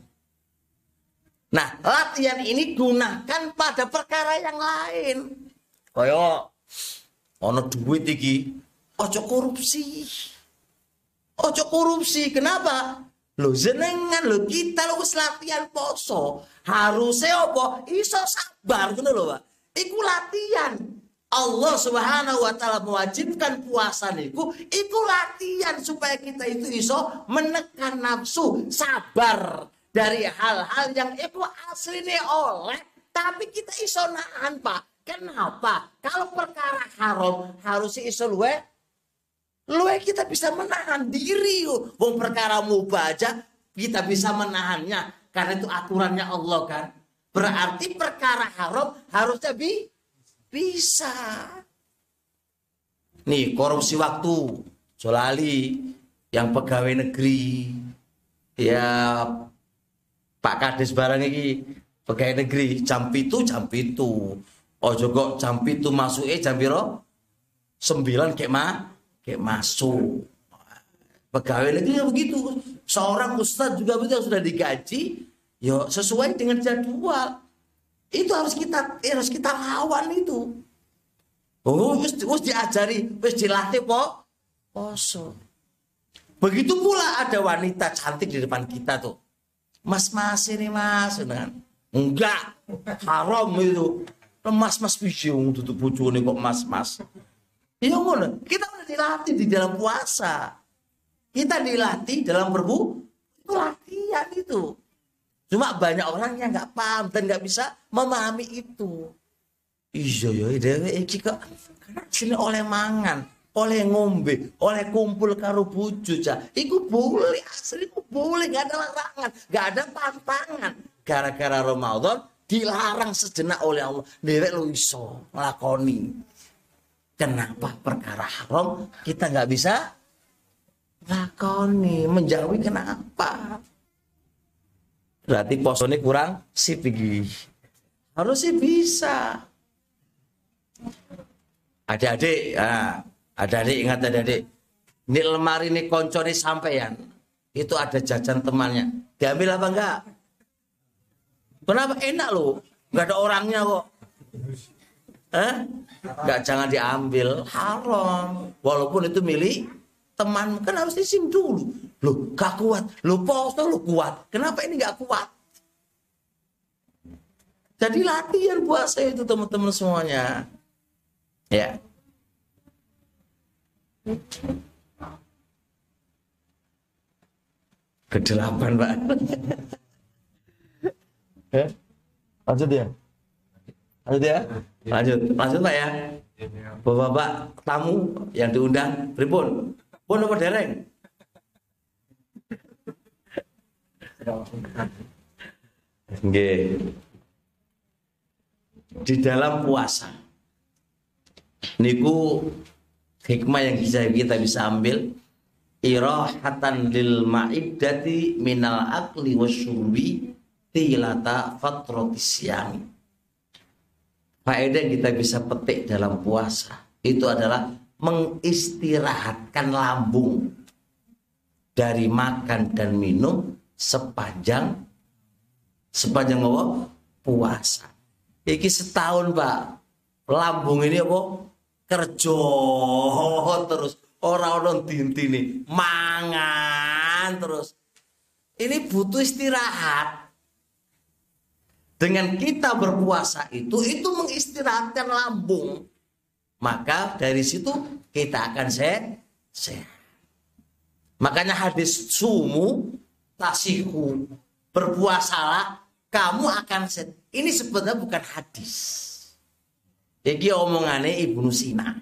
Nah latihan ini gunakan pada perkara yang lain. Kaya ono duit iki ojo korupsi Ojo korupsi. Kenapa? Lo jenengan lo kita lo latihan poso. Harusnya apa? Iso sabar ngono lho, Pak. Iku latihan. Allah Subhanahu wa taala mewajibkan puasa niku iku latihan supaya kita itu iso menekan nafsu, sabar dari hal-hal yang iku aslinya oleh tapi kita iso nahan, Pak. Kenapa? Kalau perkara haram harusnya iso luwe Luwe kita bisa menahan diri. Wong perkara mubah aja kita bisa menahannya. Karena itu aturannya Allah kan. Berarti perkara haram harusnya bi bisa. Nih korupsi waktu. Solali yang pegawai negeri. Ya Pak Kades barang ini pegawai negeri jam itu jam itu. Kok jam itu masuk eh jam biro sembilan kayak mah kayak masuk. Pegawai negeri ya begitu. Seorang ustadz juga begitu sudah digaji, ya sesuai dengan jadwal. Itu harus kita harus kita lawan itu. Oh, wis wis diajari, wis dilatih po poso. Begitu pula ada wanita cantik di depan kita tuh. Mas mas ini mas, dengan enggak haram itu. Mas mas biji tutup bucu kok mas mas. Ya ngono, kita udah dilatih di dalam puasa. Kita dilatih dalam berbu itu latihan itu. Cuma banyak orang yang nggak paham dan nggak bisa memahami itu. Iya ya, dewe iki kok sini oleh mangan, oleh ngombe, oleh kumpul karo bojo cah. Iku boleh, asli iku boleh, nggak ada larangan, nggak ada pantangan. Gara-gara Ramadan dilarang sejenak oleh Allah. Dewe lu iso nglakoni. Kenapa perkara haram kita nggak bisa lakoni menjauhi kenapa? Berarti posone kurang sip iki. Harus sih bisa. Adik-adik, ah, adik-adik ingat adik-adik. Ini lemari ini konconi sampeyan. Itu ada jajan temannya. Diambil apa enggak? Kenapa enak loh? Enggak ada orangnya kok. Eh? Enggak jangan diambil, haram. Walaupun itu milik teman kan harus disim dulu. Loh, gak kuat. Loh, poso lo kuat. Kenapa ini gak kuat? Jadi latihan puasa itu teman-teman semuanya. Ya. Kedelapan, Pak. ya? Lanjut ya? Lanjut ya? Lanjut. Lanjut, Pak ya? Bapak-bapak tamu yang diundang, pripun? Pun apa dereng? Nggih. Di dalam puasa niku hikmah yang bisa kita bisa ambil irahatan lil ma'iddati minal akli wasyurbi tilata fatratis syami. Faedah yang kita bisa petik dalam puasa itu adalah mengistirahatkan lambung dari makan dan minum sepanjang sepanjang apa? puasa. Iki setahun, Pak. Lambung ini apa? Kerja terus orang-orang dintini mangan terus. Ini butuh istirahat. Dengan kita berpuasa itu itu mengistirahatkan lambung. Maka dari situ kita akan sehat. sehat. Makanya hadis sumu tasihu berpuasalah kamu akan sehat. Ini sebenarnya bukan hadis. Iki omongannya Ibnu Sina.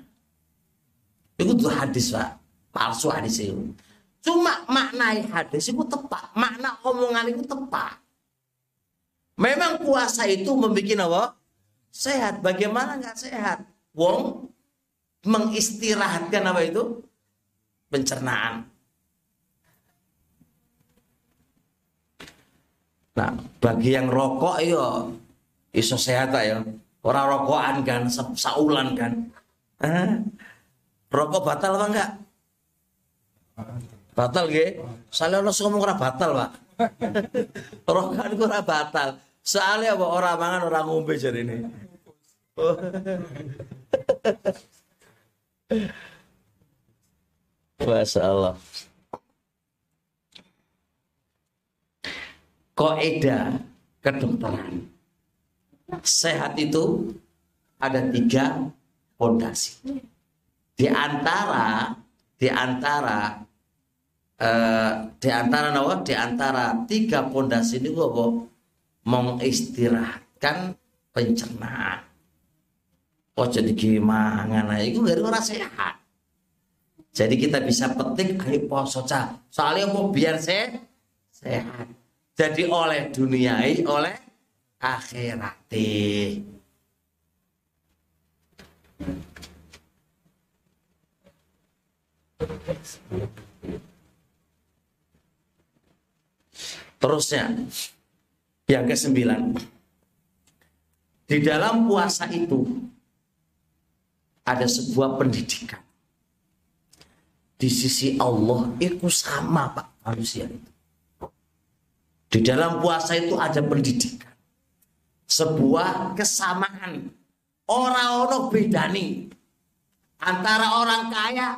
Itu tuh hadis pak, palsu hadis itu. Cuma maknai hadis itu tepat, makna omongan itu tepat. Memang puasa itu membuat apa? Sehat. Bagaimana nggak sehat? Wong mengistirahatkan apa itu? Pencernaan. Nah, bagi yang rokok yo iso sehat ya. Orang rokokan kan, saulan kan. Eh, rokok batal apa enggak? Batal ge. Soalnya ono ngomong ora batal, Pak. rokokan ora batal. Soalnya apa orang mangan orang ngombe jadi ini. Masya Allah. Koeda kedokteran. Sehat itu ada tiga fondasi. Di antara di antara eh, di antara nawa di antara tiga fondasi ini apa? Mengistirahatkan pencernaan. Oh jadi gimana? Itu dari orang sehat. Jadi kita bisa petik ayo poso cah. Soalnya mau biar saya sehat. Jadi oleh duniai, oleh akhirati. Terusnya, yang ke sembilan. Di dalam puasa itu ada sebuah pendidikan. Di sisi Allah itu sama Pak manusia itu. Di dalam puasa itu ada pendidikan. Sebuah kesamaan. Orang-orang bedani. Antara orang kaya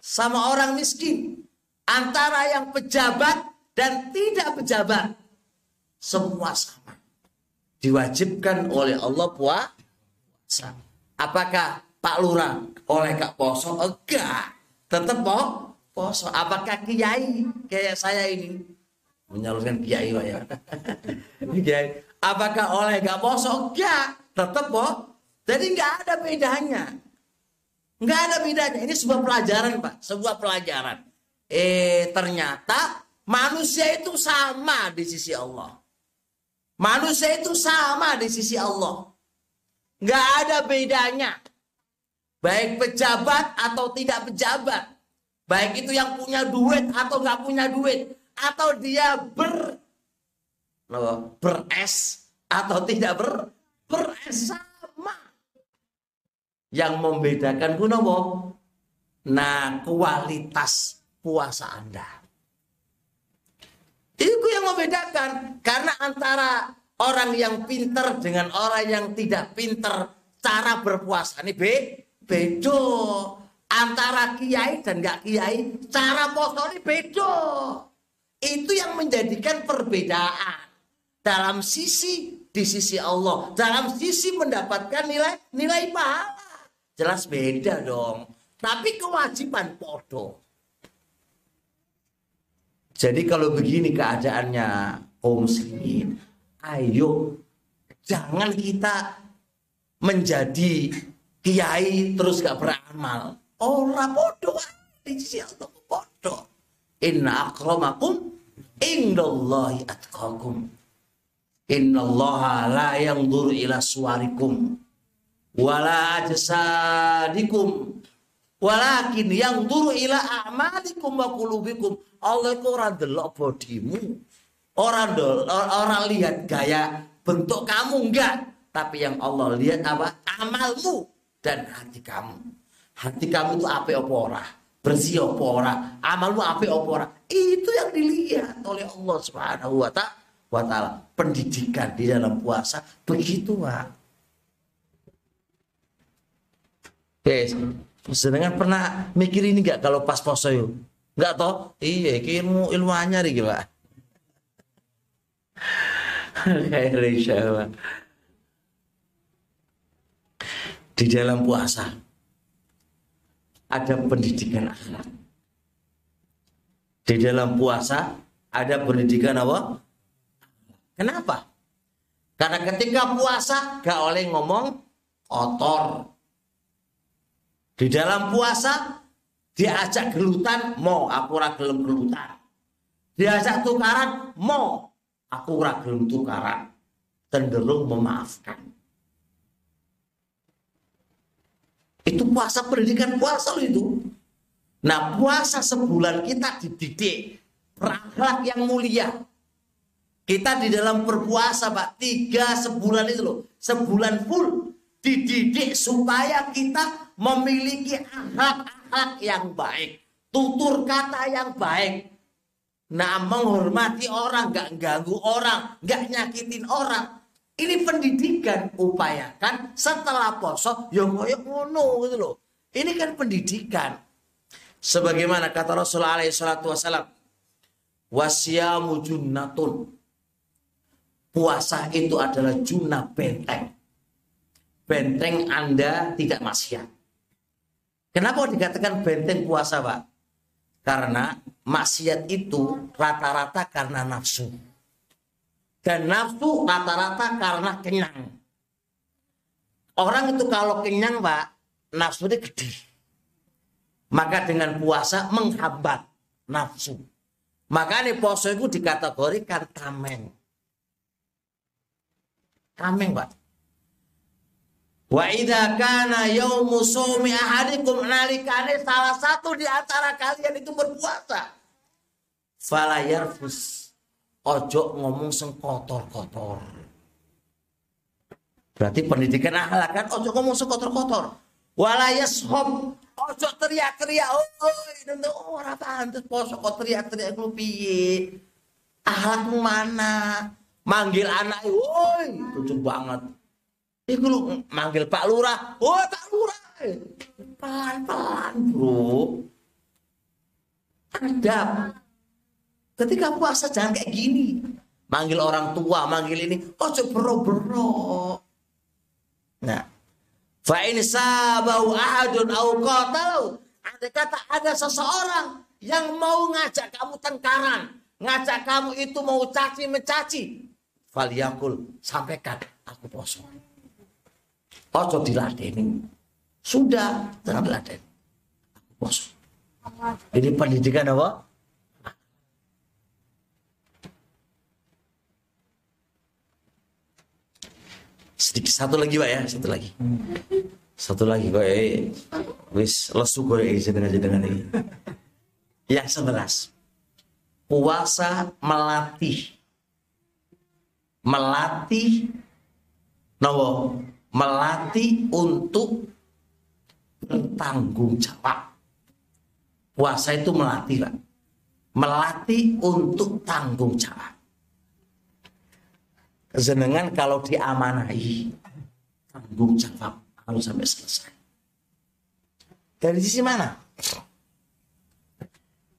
sama orang miskin. antara yang pejabat dan tidak pejabat semua sama. Diwajibkan oleh Allah puasa. Apakah Pak Lurah oleh Kak Poso? Enggak. Tetap po poso. Apakah kiai kayak saya ini? Menyalurkan kiai ya. Kiai. Apakah oleh Kak Poso? Enggak. Tetap po jadi nggak ada bedanya. Nggak ada bedanya. Ini sebuah pelajaran Pak. Sebuah pelajaran. Eh ternyata manusia itu sama di sisi Allah manusia itu sama di sisi Allah. Nggak ada bedanya. Baik pejabat atau tidak pejabat, baik itu yang punya duit atau nggak punya duit, atau dia ber beres atau tidak ber beres sama. Yang membedakan kunowo, nah kualitas puasa Anda. Itu yang membedakan. Karena antara orang yang pinter dengan orang yang tidak pinter cara berpuasa ini be bedo. Antara kiai dan nggak kiai cara poso ini bedo. Itu yang menjadikan perbedaan. Dalam sisi di sisi Allah. Dalam sisi mendapatkan nilai nilai pahala. Jelas beda dong. Tapi kewajiban podo jadi kalau begini keadaannya kaum muslimin ayo jangan kita menjadi kiai terus gak beramal. Ora podo di sisi Allah podo. Inna akramakum indallahi atqakum. Inna Allah la yanzuru ila suwarikum wala ajsadikum walakin yang turu ila a'malikum wa qulubikum. Allah itu ora delok bodimu. Orang orang lihat gaya bentuk kamu enggak, tapi yang Allah lihat apa? Amalmu dan hati kamu. Hati kamu itu apa opora, bersih opora, amalmu apa opora. Itu yang dilihat oleh Allah Subhanahu wa taala. Pendidikan di dalam puasa begitu, Pak. Yes. Sedangkan pernah mikir ini enggak kalau pas poso yuk? Enggak toh? Iya, ilmu ilmu anyar iki, Pak. Insyaallah di dalam puasa ada pendidikan akhlak. Di dalam puasa ada pendidikan apa? Kenapa? Karena ketika puasa gak oleh ngomong kotor. Di dalam puasa diajak gelutan mau aku ora gelutan. Diajak tukaran mau aku ora tukaran. Cenderung memaafkan. Itu puasa pendidikan puasa loh itu. Nah puasa sebulan kita dididik berakhlak yang mulia. Kita di dalam berpuasa pak tiga sebulan itu loh sebulan full dididik supaya kita memiliki akhlak-akhlak yang baik, tutur kata yang baik. Nah menghormati orang, nggak ganggu orang, nggak nyakitin orang. Ini pendidikan upayakan setelah poso yang koyo ngono gitu loh. Ini kan pendidikan. Sebagaimana kata Rasulullah alaihi salatu wasallam, wasyamu junnatun. Puasa itu adalah junnah benteng. Benteng Anda tidak maksiat. Kenapa dikatakan benteng puasa, Pak? Karena maksiat itu rata-rata karena nafsu. Dan nafsu rata-rata karena kenyang. Orang itu kalau kenyang pak, nafsu dia gede. Maka dengan puasa menghambat nafsu. Maka ini puasa itu dikategorikan tameng. Tameng pak. Wa idha kana yaumu sumi ahadikum nalikane salah satu di antara kalian itu berpuasa. Fala yarfus ojo ngomong sing kotor-kotor. Berarti pendidikan akhlak kan ojo ngomong sing kotor-kotor. Walayashom ojo teriak-teriak, oh ini oh, ora pantes poso kok teriak-teriak lu piye? Akhlakmu mana? Manggil anak, woi, lucu banget. Iku lu manggil Pak Lurah, oh Pak Lurah. Pelan-pelan, Bro. adab. Ketika puasa jangan kayak gini. Manggil orang tua, manggil ini, ojo bero-bero. Nah, fa in sabahu ahadun au qatalu. Ada kata ada seseorang yang mau ngajak kamu tengkaran, ngajak kamu itu mau caci mencaci. Faliyakul sampaikan aku poso. Ojo diladeni. Sudah, jangan diladeni. Poso. Ini pendidikan apa? sedikit satu lagi pak ya satu lagi satu lagi kok eh wis lesu kok eh dengan dengan ini yang sebelas puasa melatih melatih nopo melatih untuk bertanggung jawab puasa itu melatih pak melatih untuk tanggung jawab Kesenangan kalau diamanahi tanggung jawab harus sampai selesai. Dari sisi mana?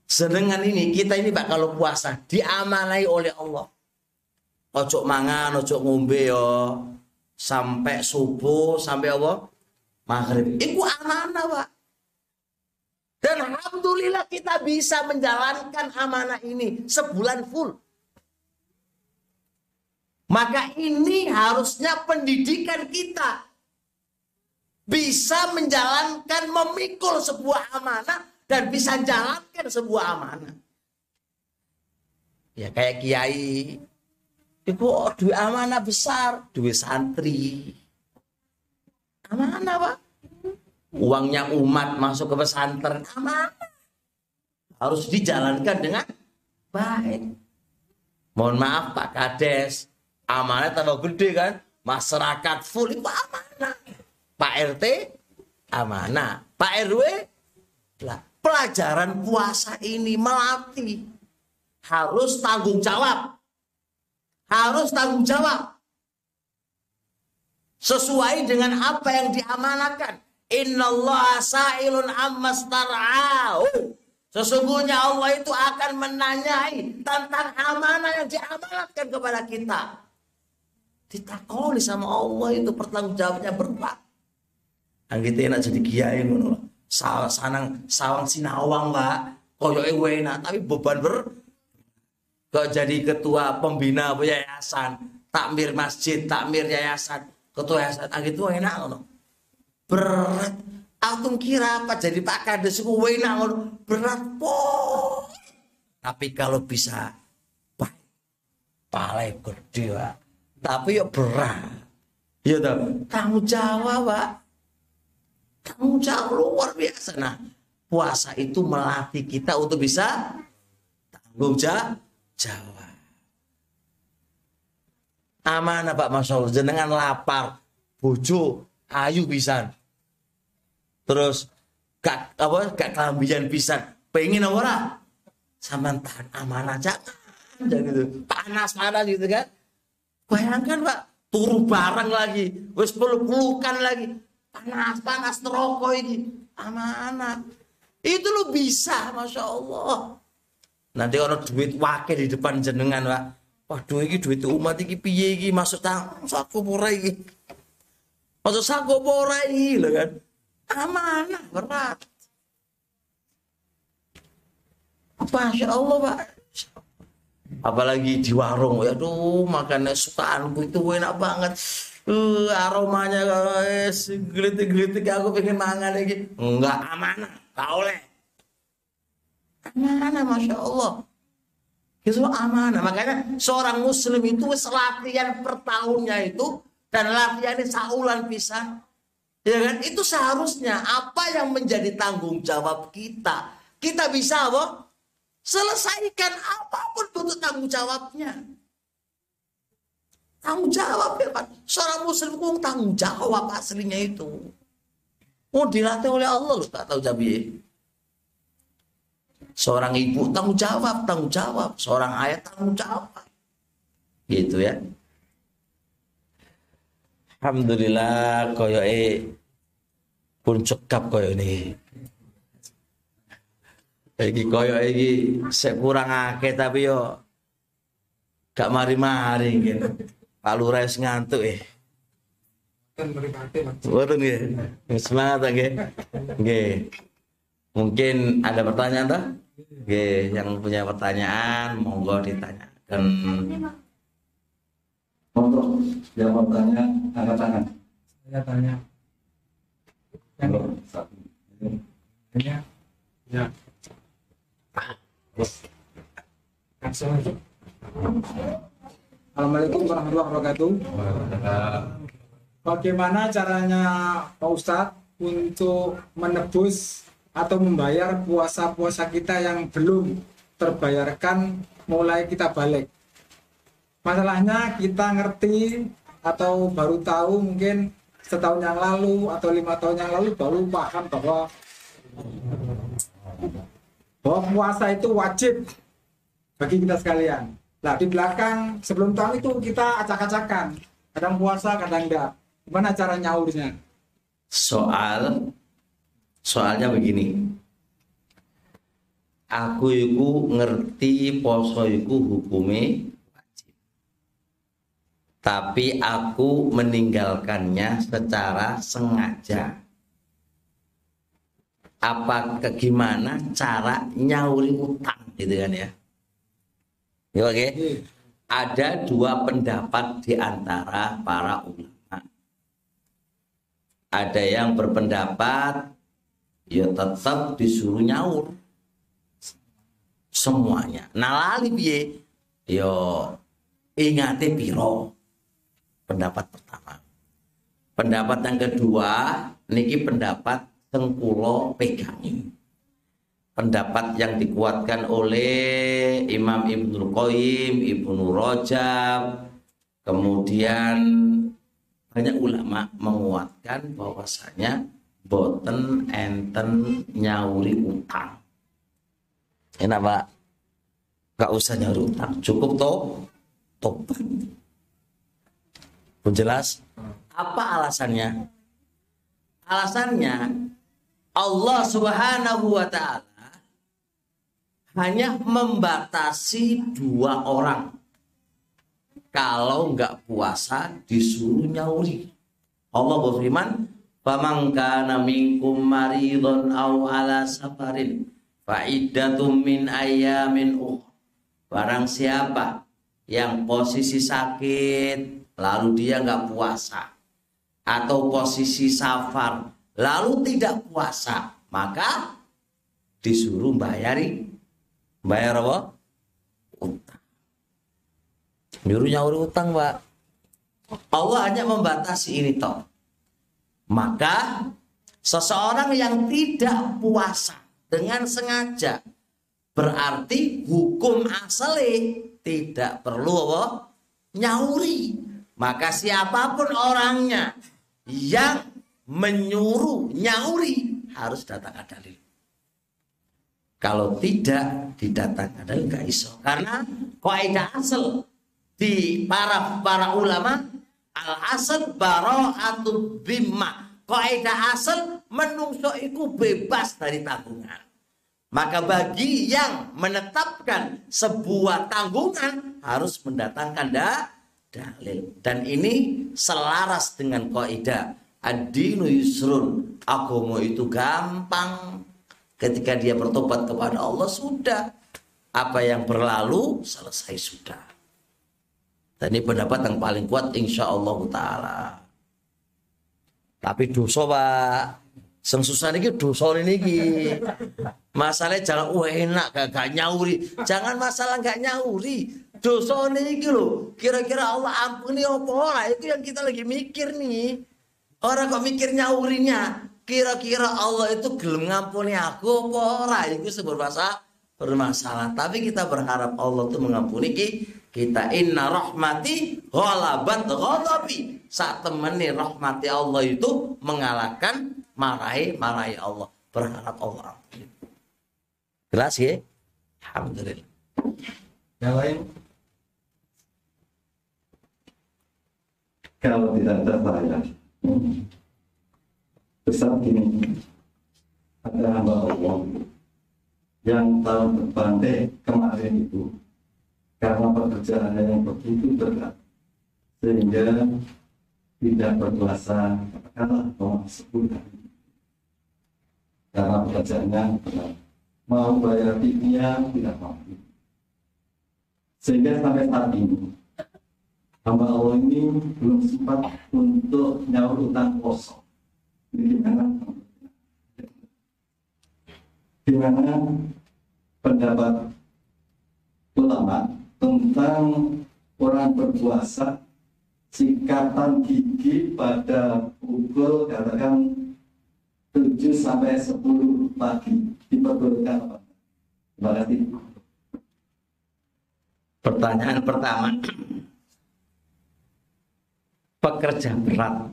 Sedangkan ini kita ini pak kalau puasa diamanai oleh Allah. Ojo mangan, ojo ngombe sampai subuh sampai apa? Maghrib. Itu amanah pak. Dan alhamdulillah kita bisa menjalankan amanah ini sebulan full. Maka ini harusnya pendidikan kita bisa menjalankan memikul sebuah amanah dan bisa jalankan sebuah amanah. Ya kayak kiai, oh, duit amanah besar, duit santri. Amanah pak. Uangnya umat masuk ke pesantren, amanah. Harus dijalankan dengan baik. Mohon maaf Pak Kades, amanah tambah gede kan masyarakat full itu amanah Pak RT amanah Pak RW lah pelajaran puasa ini melatih harus tanggung jawab harus tanggung jawab. Sesuai dengan apa yang diamanakan innallaha sa'ilun ammas tar'au Sesungguhnya Allah itu akan menanyai tentang amanah yang diamanatkan kepada kita. Ditakoni sama Allah itu pertanggungjawabannya berat. Anggite enak jadi kiai ngono sanang sawang sinawang lah. Koyoke enak tapi beban ber kok jadi ketua pembina yayasan, takmir masjid, takmir yayasan, ketua yayasan, anggit itu enak ngono. Berat. Aku kira apa jadi Pak Kades ku enak ngono. Berat po. Tapi kalau bisa baik, palai gede, Pak tapi ya berat. Ya tahu, tanggung jawab, Pak. Tanggung jawab luar biasa. Nah, puasa itu melatih kita untuk bisa tanggung jawab. Amanah Pak Allah. Jenengan lapar, bojo, ayu bisa. Terus gak apa gak kelambian pisan. Pengen apa ora? Sama tahan amanah. Jangan gitu. Panas panas gitu kan. Bayangkan Pak, turu bareng lagi, wis peluk-pelukan lagi. Panas-panas terokok ini. Amanah. Itu lo bisa, Masya Allah. Nanti orang duit wakil di depan jenengan, Pak. Waduh, ini duit umat ini piye ini masuk tang saku pura ini. Masuk saku pura ini, loh kan. Amanah, berat. Masya Allah, Pak apalagi di warung ya tuh makannya sukaanku itu enak banget uh, aromanya guys gelitik-gelitik aku pengen mangan lagi enggak amanah tak oleh amanah masya Allah itu amanah makanya seorang muslim itu latihan per tahunnya itu dan latihan saulan bisa ya kan itu seharusnya apa yang menjadi tanggung jawab kita kita bisa apa Selesaikan apa pun bentuk tanggung jawabnya. Tanggung jawab ya Pak. Seorang muslim pun tanggung jawab aslinya itu. Mau dilatih oleh Allah loh, tak tahu jabi. Seorang ibu tanggung jawab, tanggung jawab. Seorang ayah tanggung jawab. Gitu ya. Alhamdulillah koyo e pun cekap koyo ini. Iki koyo iki sik kurang akeh tapi yo gak mari-mari gitu. Pak Lurah ngantuk eh. Waduh nggih. Semangat nggih. Nggih. Mungkin ada pertanyaan toh? Nggih, yang punya pertanyaan monggo ditanyakan. Untuk yang mau tanya, angkat tangan. saya tanya yang Kalau satu. tanya ya Assalamualaikum Assalamualaikum warahmatullahi wabarakatuh Bagaimana caranya Pak Ustadz untuk menebus atau membayar puasa-puasa kita yang belum terbayarkan mulai kita balik? Masalahnya kita ngerti atau baru tahu mungkin setahun yang lalu atau lima tahun yang lalu baru paham bahwa bahwa puasa itu wajib bagi kita sekalian. Nah di belakang sebelum tahun itu kita acak-acakan, kadang puasa kadang enggak. Gimana cara nyaurnya? Soal soalnya begini. Aku iku ngerti poso iku hukume wajib. Tapi aku meninggalkannya secara sengaja. Apa ke gimana cara nyauri utang gitu kan ya? Ya oke. Iya. Ada dua pendapat di antara para ulama. Ada yang berpendapat ya tetap disuruh nyaur semuanya. Nah lali piye? Yo ingate piro? Pendapat pertama. Pendapat yang kedua niki pendapat tengkulo pegangi. Pendapat yang dikuatkan oleh Imam Ibnu Qayyim, Ibnu Rajab, kemudian banyak ulama menguatkan bahwasanya boten enten nyauri utang. Enak pak, gak usah nyauri utang, cukup toh tobat. Pun jelas? Apa alasannya? Alasannya Allah Subhanahu wa taala hanya membatasi dua orang. Kalau nggak puasa disuruh nyauri. Allah berfirman, "Faman kana minkum maridun aw ala safarin fa iddatum min ayyamin ukhra." Barang siapa yang posisi sakit lalu dia nggak puasa atau posisi safar lalu tidak puasa, maka disuruh bayari bayar apa? Utang. Nyuruh nyauri utang, Pak. Allah hanya membatasi ini toh. Maka seseorang yang tidak puasa dengan sengaja berarti hukum asli tidak perlu apa? nyauri. Maka siapa pun orangnya yang menyuruh nyauri harus datang dalil. Kalau tidak didatangkan dalil nggak iso. Karena kaidah asal di para para ulama al asal bara'atu bimma. Kaidah asal menungso iku bebas dari tanggungan. Maka bagi yang menetapkan sebuah tanggungan harus mendatangkan da, dalil. Dan ini selaras dengan kaidah ad-dinu yusrun. Agama itu gampang. Ketika dia bertobat kepada Allah sudah. Apa yang berlalu selesai sudah. Dan ini pendapat yang paling kuat insya Allah taala. Tapi dosa pak, Sing susah niki dosa niki. Masalahnya jangan wah enak gak, gak nyauri. Jangan masalah gak nyauri. Dosa niki lho. Kira-kira Allah ampuni apa ora? Itu yang kita lagi mikir nih. Orang kok mikir nyaurinya. Kira-kira Allah itu gelem ngampuni aku apa ora? Itu sebuah bermasalah. Tapi kita berharap Allah itu mengampuni kita. Inna rahmati ghalabat ghadabi. Saat temani rahmati Allah itu mengalahkan marahi marahi Allah. Berharap Allah. Jelas ya? Alhamdulillah. Yang lain? Kalau tidak ada saya, besar gini, ada hamba Allah yang tahun depan eh kemarin itu karena pekerjaannya yang begitu berat sehingga tidak berpuasa katakanlah selama hari karena pekerjaannya berat. Mau bayar fidyah tidak mampu. Sehingga sampai saat ini hamba Allah ini belum sempat untuk nyaur utang kosong. Ini gimana? Gimana pendapat ulama tentang orang berpuasa sikatan gigi pada pukul katakan 7 sampai 10 pagi diperbolehkan apa? Terima kasih. Pertanyaan pertama. Pekerja berat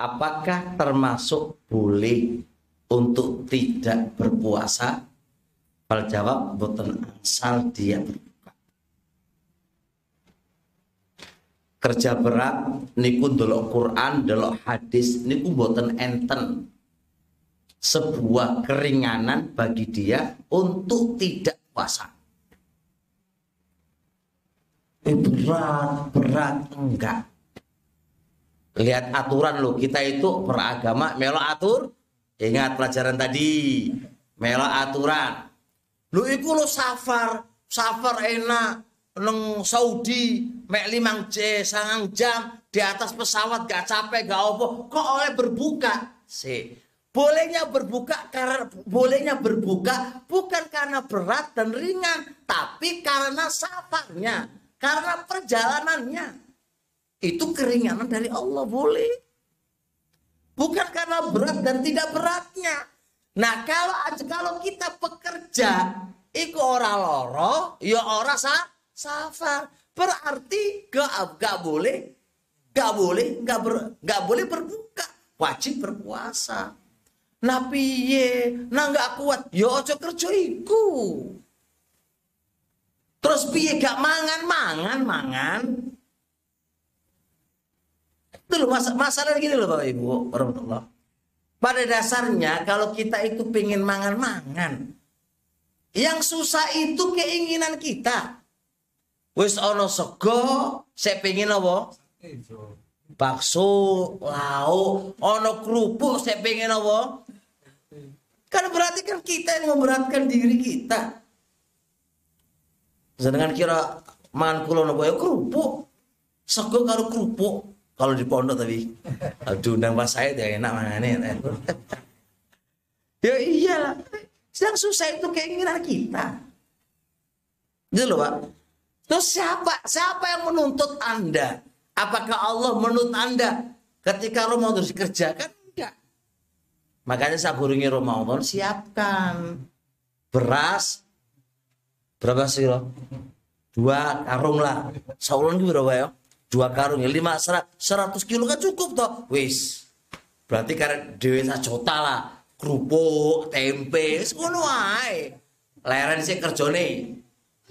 apakah termasuk boleh untuk tidak berpuasa? Fal jawab boten asal dia berbuka. Kerja berat niku ndelok Quran, ndelok hadis niku boten enten. Sebuah keringanan bagi dia untuk tidak puasa. Eh, berat, berat enggak. Lihat aturan lo, kita itu beragama melo atur. Ingat pelajaran tadi, melo aturan. Lu iku lo safar, safar enak neng Saudi mek limang j sangang jam di atas pesawat gak capek gak opo kok oleh berbuka? Sih bolehnya berbuka karena bolehnya berbuka bukan karena berat dan ringan tapi karena safarnya karena perjalanannya. Itu keringanan dari Allah boleh. Bukan karena berat dan tidak beratnya. Nah kalau kalau kita bekerja iku ora loro ya ora sa safar berarti gak gak boleh gak boleh gak ber, gak boleh berbuka. Wajib berpuasa. Nah piye? Nah gak kuat. Ya ojo kerja iku. Terus piye? Gak mangan? Mangan mangan. Itu loh mas masalah gini loh Bapak Ibu warahmatullah. Pada dasarnya kalau kita itu pengen mangan-mangan yang susah itu keinginan kita wis ono sego saya pengen apa? Bakso lauk ono kerupuk saya pengen apa? Kan berarti kan kita yang memberatkan diri kita. Sedangkan kira mangan kulo nopo? Ya kerupuk. Sego karo kerupuk. Kalau di pondok tapi. Aduh nang pas saya dia enak mangannya ya iyalah. Yang susah itu keinginan kita. Gitu loh pak terus siapa? Siapa yang menuntut anda? Apakah Allah menuntut anda? Ketika Ramadan dikerjakan enggak. Makanya saat burungnya Ramadan siapkan. Beras berapa sih lo dua karung lah. Saulan gitu berapa ya? Dua karung ya lima seratus kilo kan cukup toh. Wis. Berarti karena dewi sajota lah. Kerupuk tempe ngono wae leren sih kerjone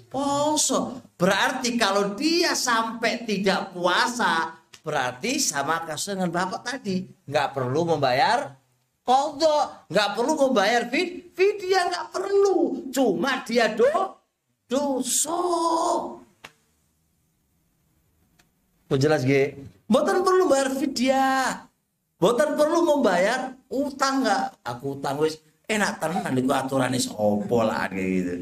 poso berarti kalau dia sampai tidak puasa berarti sama kasus dengan bapak tadi nggak perlu membayar kodok nggak perlu membayar vid vidya nggak perlu cuma dia do dosa Mau jelas ge? Botan perlu bayar vidya. Botan perlu membayar utang nggak? Aku utang wis enak tenan iku aturane sapa lah kayak gitu.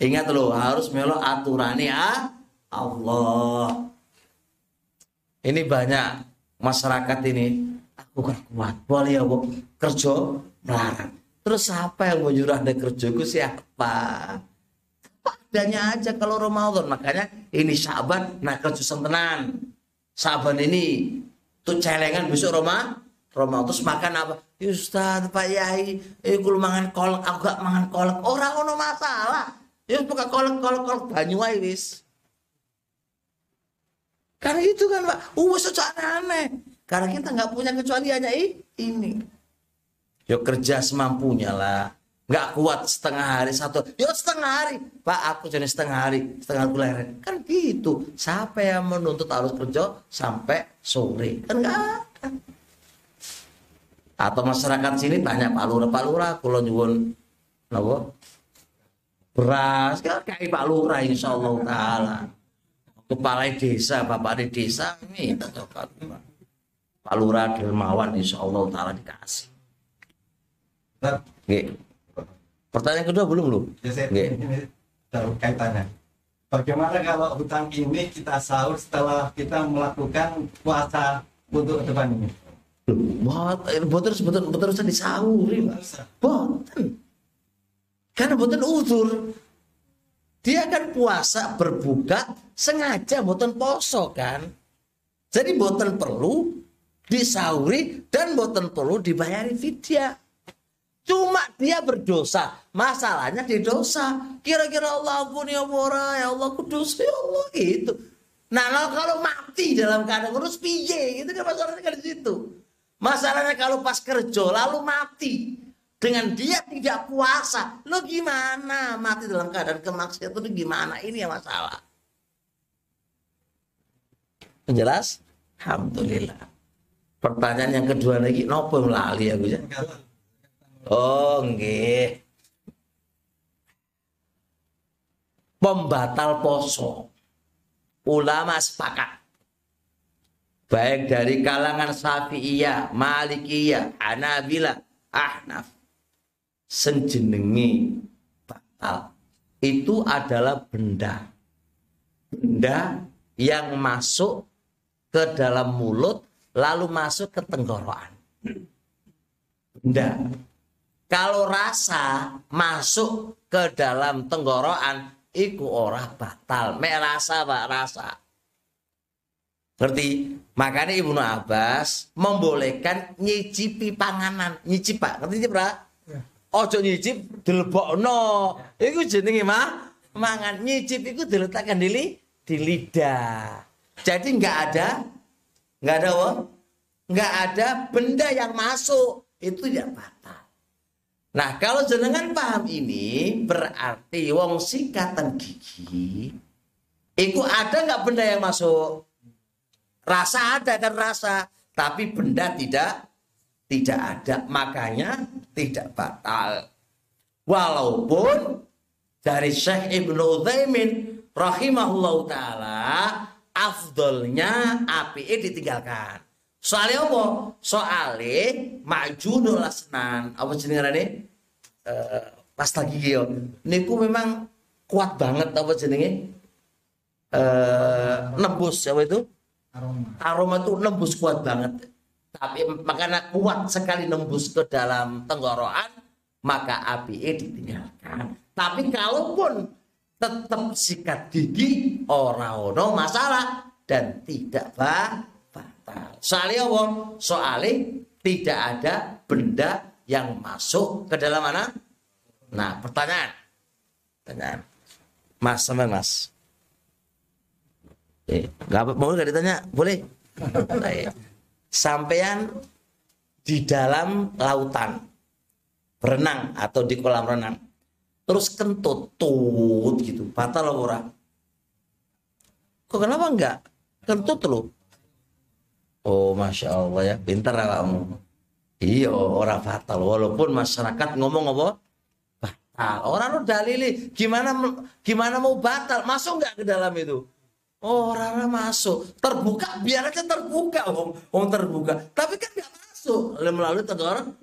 Ingat lo harus melo aturane ah Allah. Ini banyak masyarakat ini aku kan kuat boleh ya bu. Kerja melarang. Terus siapa yang mau nyurah dari kerjaku siapa? adanya aja kalau Ramadan. Makanya ini Syaban nah kerja tenan Saban ini tuh celengan besok Roma Roma terus makan apa? Ya Ustaz Pak Yai eh mangan kolak aku gak mangan kolak. Orang ono masalah ya buka kolak banyu aja wis. Karena itu kan Pak. Uh secara aneh karena kita nggak punya kecuali hanya ini. Yuk kerja semampunya lah. Nggak kuat setengah hari satu. Yo setengah hari. Pak aku jadi setengah hari setengah bulan kan gitu. Siapa yang menuntut harus kerja sampai sore. Kan nggak atau masyarakat sini tanya pak lurah pak lurah kalau nyuwun nabo beras kan kayak Pak Lurah insya Allah taala kepala desa bapak di desa ini kita coba Pak Lurah Dermawan insya Allah taala dikasih Nggih. pertanyaan kedua belum belum ya saya kaitannya. Bagaimana kalau hutang ini kita sahur setelah kita melakukan puasa untuk depan ini? Bot, boten boten boten usah disauri, Mas. Boten. Karena boten uzur. Dia kan puasa berbuka sengaja boten poso kan. Jadi boten perlu disauri dan boten perlu dibayari fidyah. Cuma dia berdosa. Masalahnya di dosa. Kira-kira Allah ampuni ya ora, ya Allah kudus ya Allah gitu. Nah kalau, kalau mati dalam keadaan terus piye gitu kan masalahnya kan di situ. Masalahnya kalau pas kerja lalu mati dengan dia tidak puasa, lo gimana mati dalam keadaan kemaksiatan itu gimana? Ini yang masalah. Jelas? Alhamdulillah. Pertanyaan yang kedua lagi, nopo lali aku ya? Oh, nggih. Pembatal poso. Ulama sepakat. Baik dari kalangan Syafi'iyah, Malikiyah, Hanabilah, Ahnaf. Senjenengi batal. Itu adalah benda. Benda yang masuk ke dalam mulut lalu masuk ke tenggorokan. Benda kalau rasa masuk ke dalam tenggorokan iku ora batal mek rasa pak rasa ngerti makanya Ibnu Abbas membolehkan nyicipi panganan nyicip pak ngerti pak. Ojo nyicip dilebokno. Iku jenenge mah mangan. Nyicip iku diletakkan di li, di lidah. Jadi nggak ada nggak ada apa? Nggak ada benda yang masuk. Itu tidak batal. Nah, kalau jenengan paham ini berarti wong sikatan gigi itu ada nggak benda yang masuk? Rasa ada kan rasa, tapi benda tidak tidak ada. Makanya tidak batal. Walaupun dari Syekh Ibnu Utsaimin rahimahullah taala afdolnya APE ditinggalkan. Soalnya apa? Soalnya majunul asnan. Apa jenenge ini? Eh, pas lagi yo. Niku memang kuat banget apa jenenge? Eh, nembus apa itu? aroma Aroma itu nembus kuat banget. Tapi makanya kuat sekali nembus ke dalam tenggorokan, maka APE ditinggalkan. Tapi kalaupun tetap sikat gigi, ora ono masalah dan tidak ba- batal. Soalnya apa? Soalnya tidak ada benda yang masuk ke dalam mana? Nah, pertanyaan. Pertanyaan. Mas sama Mas. Eh, apa mau nggak ditanya? Boleh. Sampean di dalam lautan berenang atau di kolam renang terus kentut tut gitu batal ora? Kok kenapa enggak? Kentut lo oh masya allah ya pintar kamu iya ora batal walaupun masyarakat ngomong apa? Batal. Orang udah dalili gimana gimana mau batal? Masuk nggak ke dalam itu Oh, Rara masuk. Terbuka, biar aja terbuka, Om. Om terbuka. Tapi kan nggak masuk. Melalui tenggorokan